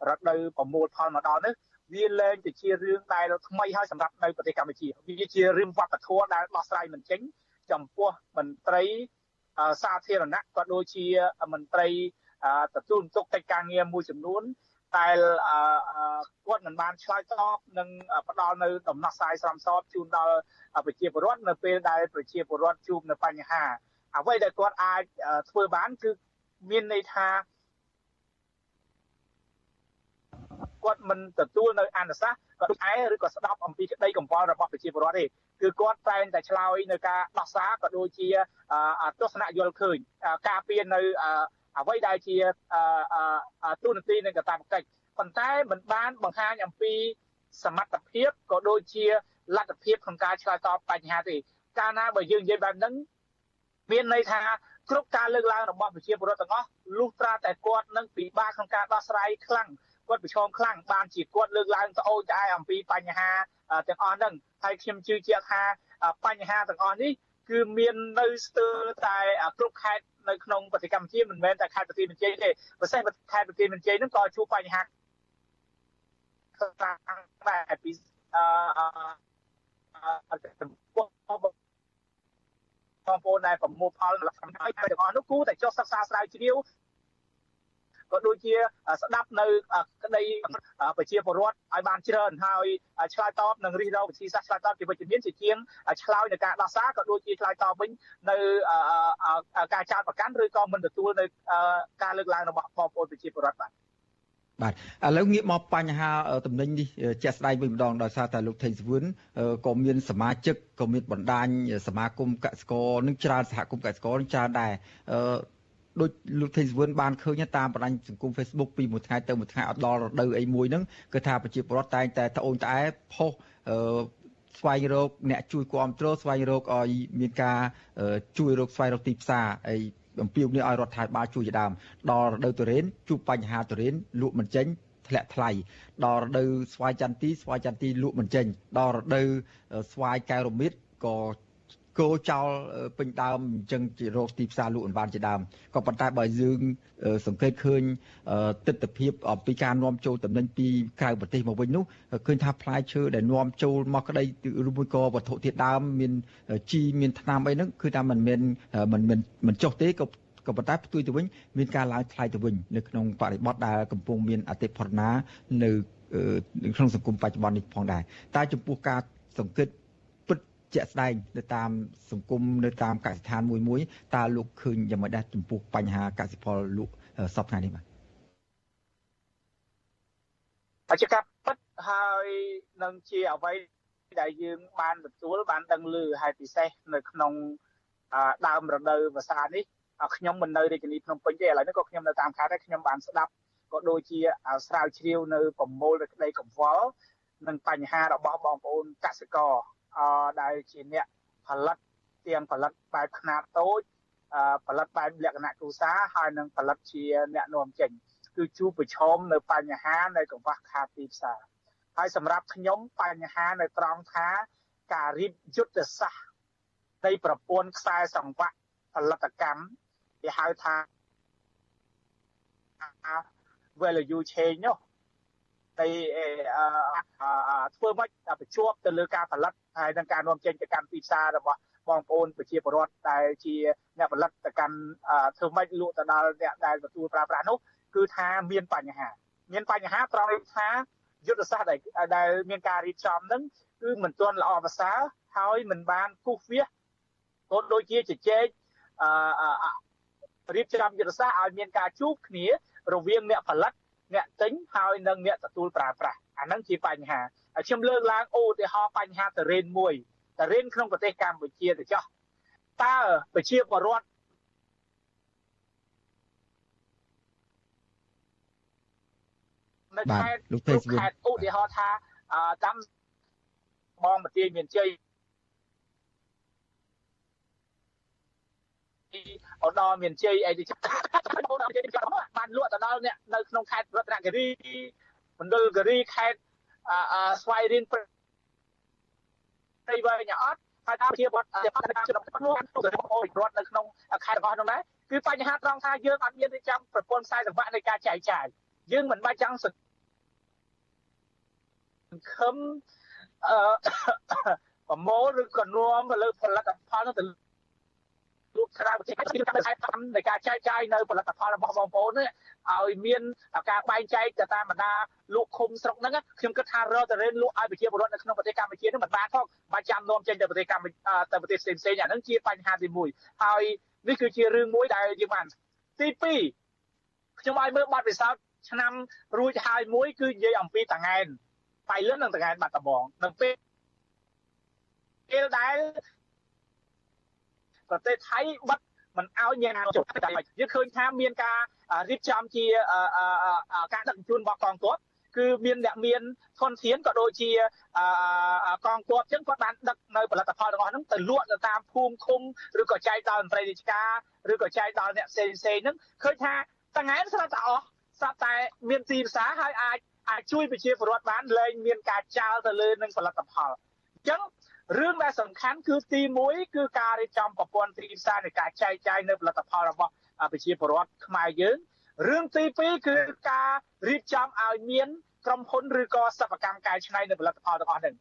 រដូវប្រមូលផលមកដល់នេះវាលែងទៅជារឿងដែលថ្មីហើយសម្រាប់នៅប្រទេសកម្ពុជាវាជារឿងវប្បធម៌ដែលដោះស្រាយមិនចេញចំពោះមន្ត្រីសាធារណៈក៏ដូចជាមន្ត្រីទទួលបន្ទុកកិច្ចការងារមួយចំនួន តែគាត់មិនបានឆ្លើយតបនិងផ្ដល់នៅដំណោះស្រាយស្រមសតជូនដល់ប្រជាពលរដ្ឋនៅពេលដែលប្រជាពលរដ្ឋជួបនៅបញ្ហា អ្វីដែលគាត់អាចធ្វើបានគឺមានន័យថាគាត់មិនទទួលនៅអនុសាសន៍គាត់ឯងឬក៏ស្ដាប់អំពីក្តីកង្វល់របស់ប្រជាពលរដ្ឋទេគឺគាត់តែងតែឆ្លើយនៅការដោះសារក៏ដូចជាទស្សនៈយល់ឃើញការពៀននៅ អ្វីដែលជាទូនាទីនៃកតាបកិច្ចប៉ុន្តែមិនបានបង្ហាញអំពីសមត្ថភាពក៏ដូចជាលទ្ធភាពក្នុងការឆ្លើយតបបញ្ហាទេកាលណាបើយើងនិយាយបែបហ្នឹងមានន័យថាគ្រប់ការលើកឡើងរបស់ប្រជាពលរដ្ឋទាំងអស់លុះត្រាតែគាត់នឹងពិបាកក្នុងការដោះស្រាយខ្លាំងគាត់ប្រឈមខ្លាំងបានជាគាត់លើកឡើងត្អូញត្អែអំពីបញ្ហាទាំងអស់ហ្នឹងហើយខ្ញុំជឿជាក់ថាបញ្ហាទាំងអស់នេះ គឺមាននៅស្ទើរតែគ្រប់ខេត្តនៅក្នុងប្រទេសកម្ពុជាមិនមែនតែខេត្តប្រទេសមានជ័យទេប្រសិនខេត្តប្រទេសមានជ័យហ្នឹងក៏ជួបបញ្ហាខ្លាំងដែរពីអឺចំពោះបងប្អូនដែលប្រមូលផលសម្រាប់ឲ្យទាំងអស់នោះគួរតែចុះសិក្សាស្រាវជ្រាវ ក៏ដូចជាស្ដាប់នៅក្តីប្រជាពលរដ្ឋឲ្យបានច្រើនហើយឆ្លើយតបនឹងរិះរោវិធីសាស្ត្រឆ្លើយតបជាវិជ្ជមានជាជាងឆ្លើយនៅការដោះសារក៏ដូចជាឆ្លើយតបវិញនៅការចោទប្រកាន់ឬក៏មិនទទួលនៅការលើកឡើងរបស់បងប្អូនប្រជាពលរដ្ឋបាទ
បាទឥឡូវងាកមកបញ្ហាតំណែងនេះជាក់ស្ដែងវិញម្ដងដោយសារតែលោកថេងសវឿនក៏មានសមាជិកក៏មានបណ្ដាញសមាគមកសិករនឹងច្រើនសហគមន៍កសិករនឹងច្រើនដែរ ដូចលោកថេងសវឿនបានឃើញតាមបណ្ដាញសង្គម Facebook ពីមួយថ្ងៃទៅមួយថ្ងៃអត់ដល់រដូវអីមួយហ្នឹងគឺថាប្រជាពលរដ្ឋតែងតែត្អូញត្អែផុសស្វែងរកអ្នកជួយគ្រប់គ្រងស្វែងរកឲ្យមានការជួយរកស្វែងរកទីផ្សារអីអំពាវនាវឲ្យរដ្ឋាភិបាលជួយជាដើមដល់រដូវទុរេនជួបបញ្ហាទុរេនលក់មិនចេញធ្លាក់ថ្លៃដល់រដូវស្វាយចន្ទទីស្វាយចន្ទទីលក់មិនចេញដល់រដូវស្វាយកែវរមៀតក៏ គោចោលពេញដើមអញ្ចឹងជារោគទីផ្សារលក់មិនបានជាដើមក៏ប៉ុន្តែបើយើងសង្កេតឃើញទស្សនវិជ្ជាអំពីការនាំចូលតំណែងពីក្រៅប្រទេសមកវិញនោះឃើញថាផ្លែឈើដែលនាំចូលមកក្តីឬមួយក៏វត្ថុធាតុដើមមានជីមានថ្នាំអីហ្នឹងគឺថាมันមិនមិនមិនចុះទេក៏ក៏ប៉ុន្តែផ្ទុយទៅវិញមានការឡើងថ្លៃទៅវិញនៅក្នុងបរិបទដែលកំពុងមានអតិផរណានៅក្នុងសង្គមបច្ចុប្បន្ននេះផងដែរតែចំពោះការសង្កេត ជាក់ស្ដែងនៅតាមសង្គមនៅតាមកសិដ្ឋានមួយមួយតើលោកឃើញយ៉ាងម៉េចដែរចំពោះបញ្ហាកសិផលលក់សពថ្ងៃនេះបាទ
អច្ចកាពិតហើយនឹងជាអ្វីដែលយើងបានទទួលបានដឹងឮហើយពិសេសនៅក្នុងដើមរដូវវស្សានេះខ្ញុំមិននៅរាជធានីភ្នំពេញទេឥឡូវនេះក៏ខ្ញុំនៅតាមខេត្តដែរខ្ញុំបានស្ដាប់ក៏ដូចជាស្រាវជ្រាវនៅប្រមូលនៅក្តីកង្វល់និងបញ្ហារបស់បងប្អូនកសិករ អដែលជាអ្នកផលិតទាំងផលិតបែបខ្នាតតូចផលិតបែបលក្ខណៈគ្រួសារហើយនិងផលិតជាអ្នកនាំចេញគឺជួបប្រឈមនៅបញ្ហានៃកង្វះខាតទីផ្សារហើយសម្រាប់ខ្ញុំបញ្ហានៅត្រង់ថាការរៀបយុទ្ធសាស្ត្រនៃប្រព័ន្ធខ្សែសង្វាក់ផលិតកម្មគេហៅថា value chain នោះ ទៅធ្វើម៉េចបញ្ជាប់ទៅលើការផលិតហើយនឹងការនាំចេញទៅកាន់ទីផ្សាររបស់បងប្អូនប្រជាពលរដ្ឋដែលជាអ្នកផលិតទៅកាន់ធ្វើម៉េចលក់ទៅដល់អ្នកដែលទទួលប្រើប្រាស់នោះគឺថាមានបញ្ហា មានបញ្ហាត្រង់ថាយុទ្ធសាស្ត្រដែលដែលមានការរៀបចំហ្នឹងគឺមិនទាន់ល្អប្រសើរហើយមិនបានគូសវាសក៏ដូចជាជជែកអឺរៀបចំយុទ្ធសាស្ត្រឲ្យមានការជួបគ្នារវាងអ្នកផលិត អ្នកទិញហើយនិងអ្នកទទួលប្រើប្រាស់អាហ្នឹងជាបញ្ហាហើយខ្ញុំលើកឡើងឧទាហរណ៍បញ្ហាតរេនមួយតរេនក្នុងប្រទេសកម្ពុជាទៅចោះតើប្រជាពលរដ្ឋនៅខេត្តលោកទេសខេត្តឧទាហរណ៍ថាតាមបងមទាយមានជ័យ ឧត្តរមានជ័យអីទៅបានលក់ទៅដល់អ្នកនៅក្នុងខេត្តរតនគិរីមណ្ឌលគិរីខេត្តស្វាយរៀងព្រៃវែងអត់ហើយតាមជាវត្តជាបដកម្មក្នុងខ្លួនទៅរបស់អូរដ្ឋនៅក្នុងខេត្តរបស់នោះដែរគឺបញ្ហាត្រង់ថាយើងអត់មានរៀបចំប្រព័ន្ធខ្សែសង្វាក់នៃការចែកចាយយើងមិនបាច់ចង់សង្ឃឹមអឺប្រមូលឬក៏នាំទៅលើផលិតផលនោះទៅ លោកក្រៅប្រទេសគឺតាមតាមនៃការចែកចាយនៅផលិតផលរបស់បងប្អូននេះឲ្យមានការបែងចែកទៅតាមបណ្ដាលោកឃុំស្រុកហ្នឹងខ្ញុំគិតថារកតរេនលក់ឲ្យប្រជាពលរដ្ឋនៅក្នុងប្រទេសកម្ពុជានឹងមិនបានផងបាច់ចាំនាំចេញទៅប្រទេសកម្ពុជាទៅប្រទេសផ្សេងផ្សេងអាហ្នឹងជាបញ្ហាទី1ហើយនេះគឺជារឿងមួយដែលយើងបានទី2ខ្ញុំឲ្យមើលបទពិសោធន៍ឆ្នាំរួចហើយមួយគឺនិយាយអំពីតងែនបៃលិននិងតងែនបាត់ដំបងនៅពេលពេលដែល ប្រទេសថៃបិទមិនឲ្យញ៉ាំចុះតែយើងឃើញថាមានការរៀបចំជាការដឹកជញ្ជូនរបស់កងទ័ពគឺមានអ្នកមានធនធានក៏ដូចជាកងទ័ពចឹងគាត់បានដឹកនៅផលិតផលទាំងអស់ហ្នឹងទៅលក់ទៅតាមភូមិឃុំឬក៏ចែកដល់មន្ត្រីរាជការឬក៏ចែកដល់អ្នកផ្សេងផ្សេងហ្នឹងឃើញថាតង្ហែនស្រាប់តែអស់ស្រាប់តែមានទីផ្សារហើយអាចអាចជួយប្រជាពលរដ្ឋបានលែងមានការចោលទៅលើនឹងផលិតផលអញ្ចឹង រឿងដែលសំខាន់គឺទី1គឺការរៀបចំប្រព័ន្ធទីផ្សារនៃការចែកចាយនៅផលិតផលរបស់ប្រជាពលរដ្ឋខ្មែរយើងរឿងទី2គឺការរៀបចំឲ្យមានក្រុមហ៊ុនឬក៏សិប្បកម្មកែច្នៃនៅផលិតផលទាំងអស់ហ្នឹង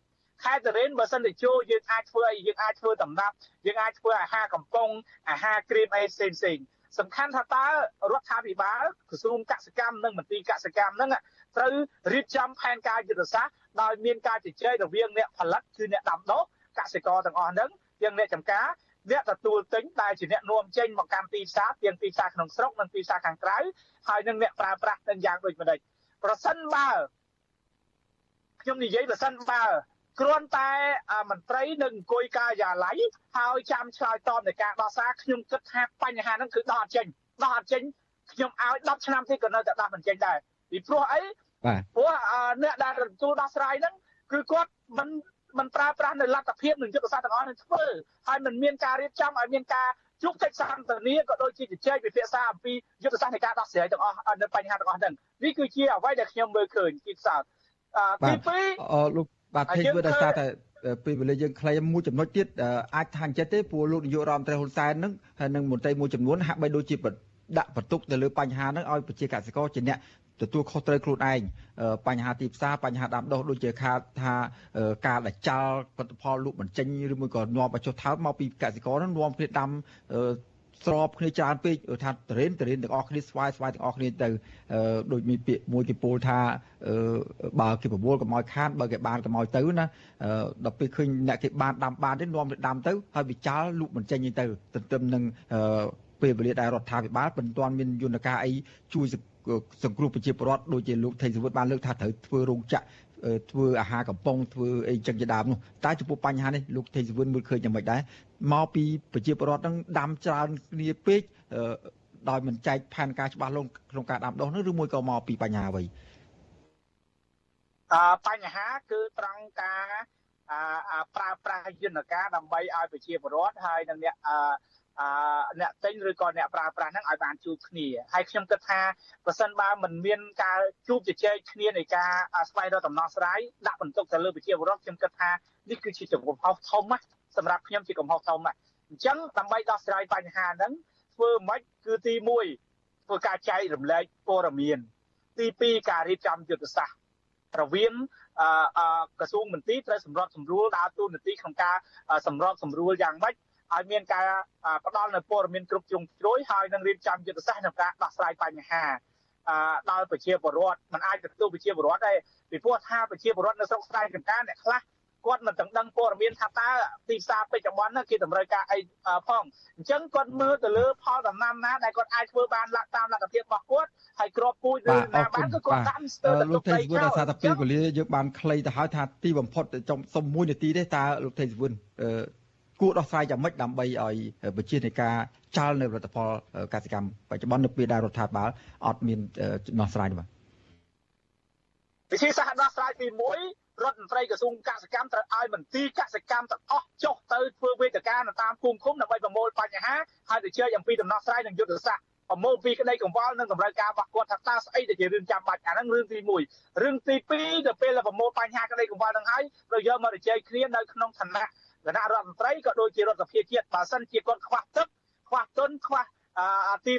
ខេត្តតរេនបើសិនតែចូលយើងអាចធ្វើអីយើងអាចធ្វើដំណាប់យើងអាចធ្វើអាហារកំប៉ុងអាហារគ្រីមអីផ្សេងផ្សេងសំខាន់ថាតើរដ្ឋាភិបាលក្រសួងកសិកម្មនិងមន្ទីរកសិកម្មហ្នឹងត្រូវរៀបចំផែនការយុទ្ធសាស្ត្រដោយមានការជជែករវាងអ្នកផលិតគឺអ្នកដាំដុះ កសិករទាំងអស់ហ្នឹងទាំងអ្នកចំការអ្នកទទួលទិញដែលជាអ្នកនាំចេញមកកាន់ទីផ្សារទាំងទីផ្សារក្នុងស្រុកនិងទីផ្សារខាងក្រៅហើយនឹងអ្នកប្រើប្រាស់ទាំងយ៉ាងដូចម្ដេចប្រសិនបើខ្ញុំនិយាយប្រសិនបើគ្រាន់តែមន្ត្រីនឹងអង្គុយការិយាល័យហើយចាំឆ្លើយតបនៃការដោះសារខ្ញុំគិតថាបញ្ហាហ្នឹងគឺដោះអត់ចេញដោះអត់ចេញខ្ញុំឲ្យ10ឆ្នាំទៀតក៏នៅតែដោះមិនចេញដែរពីព្រោះអី
បាទ
ព្រោះអ្នកដែលទទួលដោះស្រាយហ្នឹងគឺគាត់មិន មិនប្រើប្រាស់នៅលទ្ធភាពនិងយុទ្ធសាស្ត្រទាំងអស់នឹងធ្វើហើយមិនមានការរៀបចំឲ្យមានការជួបកិច្ចសន្ទនាក៏ដូចជាជជែកពិភាក្សាអំពីយុទ្ធសាស្ត្រនៃការដោះស្រាយទាំងអស់នៅបញ្ហាទាំងអស់ហ្នឹងនេះគឺជាអ្វីដែលខ្ញុំមើលឃើញទីផ្សារ
ទី2អឺលោកបាទភេទធ្វើដោយសារតែពេលវេលាយើងខ្លីមួយចំណុចទៀតអាចថាអញ្ចឹងទេព្រោះលោកនាយករដ្ឋមន្ត្រីហ៊ុនសែននឹងហើយនឹងមន្ត្រីមួយចំនួនហាក់បីដូចជាដាក់បន្ទុកទៅលើបញ្ហាហ្នឹងឲ្យប្រជាកសិករជាអ្នក ទទួលខុសត្រូវខ្លួនឯងបញ្ហាទីផ្សារបញ្ហាដាំដុះដូចជាខាតថាការដាច់ចោលផលិតផលលក់បញ្ចេញឬមួយក៏នាំឲ្យចុះថោកមកពីកសិករហ្នឹងនាំគ្នាដាំស្របគ្នាច្រើនពេកថាតរេនតរេនទាំងអស់គ្នាស្វាយស្វាយទាំងអស់គ្នាទៅដូចមានពាក្យមួយគេពោលថាបើគេប្រមូលកម្ឲ្យខានបើគេបានកម្ឲ្យទៅណាដល់ពេលឃើញអ្នកគេបានដាំបានទេនាំទៅដាំទៅហើយវាចោលលក់បញ្ចេញទៅទន្ទឹមនឹងពេលវេលាដែលរដ្ឋាភិបាលមិនទាន់មានយន្តការអីជួយ សង្គ្រោះប្រជាពលរដ្ឋដូចជាលោកថេងសវុតបានលើកថាត្រូវធ្វើរោងចក្រធ្វើអាហារកំប៉ុងធ្វើអីចឹងជាដើមនោះតែចំពោះបញ្ហានេះលោកថេងសវុនមើលឃើញយ៉ាងម៉េចដែរមកពីប្រជាពលរដ្ឋនឹងដាំច្រើនគ្នាពេកដោយមិនចែកផែនការច្បាស់លាស់ក្នុងការដាំដុះនោះឬមួយក៏មកពីបញ្ហាអ្វី
អឺបញ្ហាគឺត្រង់ការអឺប្រើប្រាស់យន្តការដើម្បីឲ្យប្រជាពលរដ្ឋហើយនិងអ្នកអឺ អ្នកទិញឬក៏អ្នកប្រើប្រាស់ហ្នឹងឲ្យបានជួបគ្នាហើយខ្ញុំគិតថាប្រសិនបើមិនមានការជួបជជែកគ្នានៃការស្វែងរកដំណោះស្រាយដាក់បន្ទុកទៅលើប្រជាពលរដ្ឋខ្ញុំគិតថានេះគឺជាចំពោះធំណាស់សម្រាប់ខ្ញុំជាកំហុសធំណាស់អញ្ចឹងដើម្បីដោះស្រាយបញ្ហាហ្នឹងធ្វើម៉េចគឺទី1ធ្វើការចែករំលែកព័ត៌មានទី2ការរៀបចំយុទ្ធសាស្ត្ររវាងក្រសួងមន្ទីរត្រូវសម្របសម្រួលដើរតួនាទីក្នុងការសម្របសម្រួលយ៉ាងម៉េច ឲ្យមានការផ្ដល់នូវព័ត៌មានគ្រប់ជ្រុងជ្រោយហើយនឹងរៀបចំយុទ្ធសាស្ត្រក្នុងការដោះស្រាយបញ្ហាដល់ប្រជាពលរដ្ឋมันអាចទទួលប្រជាពលរដ្ឋដែរពីព្រោះថាប្រជាពលរដ្ឋនៅស្រុកស្រែចម្ការអ្នកខ្លះគាត់មិនទាំងដឹងព័ត៌មានថាតើទីផ្សារបច្ចុប្បន្នគេតម្រូវការអីផងអញ្ចឹងគាត់មើលទៅលើផលដំណាំណាដែលគាត់អាចធ្វើបានលក្ខតាមលទ្ធភាពរបស់គាត់ហើយក្របពូជឬណាបានក៏គាត់តាមស្ទើរតែ
លោកថេសវុនអាសាតែពេលវេលាយើងបានខ្លីទៅហើយថាទីបំផុតចំសុំមួយនាទីទេតើលោកថេសវុន គួរដោះស្រាយយ៉ាងម៉េចដើម្បីឲ្យប្រជានៃការចោលនៅផលិតផលកសិកម្មបច្ចុប្បន្ននៅពេលដែលរដ្ឋាភិបាលអត់មានដោះស្រាយទេបាទ
វិធីសាស្ត្រដោះស្រាយទី1រដ្ឋមន្ត្រីក្រសួងកសិកម្មត្រូវឲ្យមន្ទីរកសិកម្មទាំងអស់ចុះទៅធ្វើវេទិកានៅតាមភូមិឃុំដើម្បីប្រមូលបញ្ហាហើយទៅជែកអំពីដំណោះស្រាយនិងយុទ្ធសាស្ត្រប្រមូលពីក្តីកង្វល់និងតម្រូវការរបស់គាត់ថាតើស្អីដែលជារឿងចាំបាច់អាហ្នឹងរឿងទី1រឿងទី2ទៅពេលប្រមូលបញ្ហាក្តីកង្វល់ហ្នឹងហើយត្រូវយកមកជជែកគ្នានៅក្នុងឋានៈ គណៈរដ្ឋមន្ត្រីក៏ដូចជារដ្ឋសភាជាតិបើសិនជាគាត់ខ្វះទឹកខ្វះទុនខ្វះទី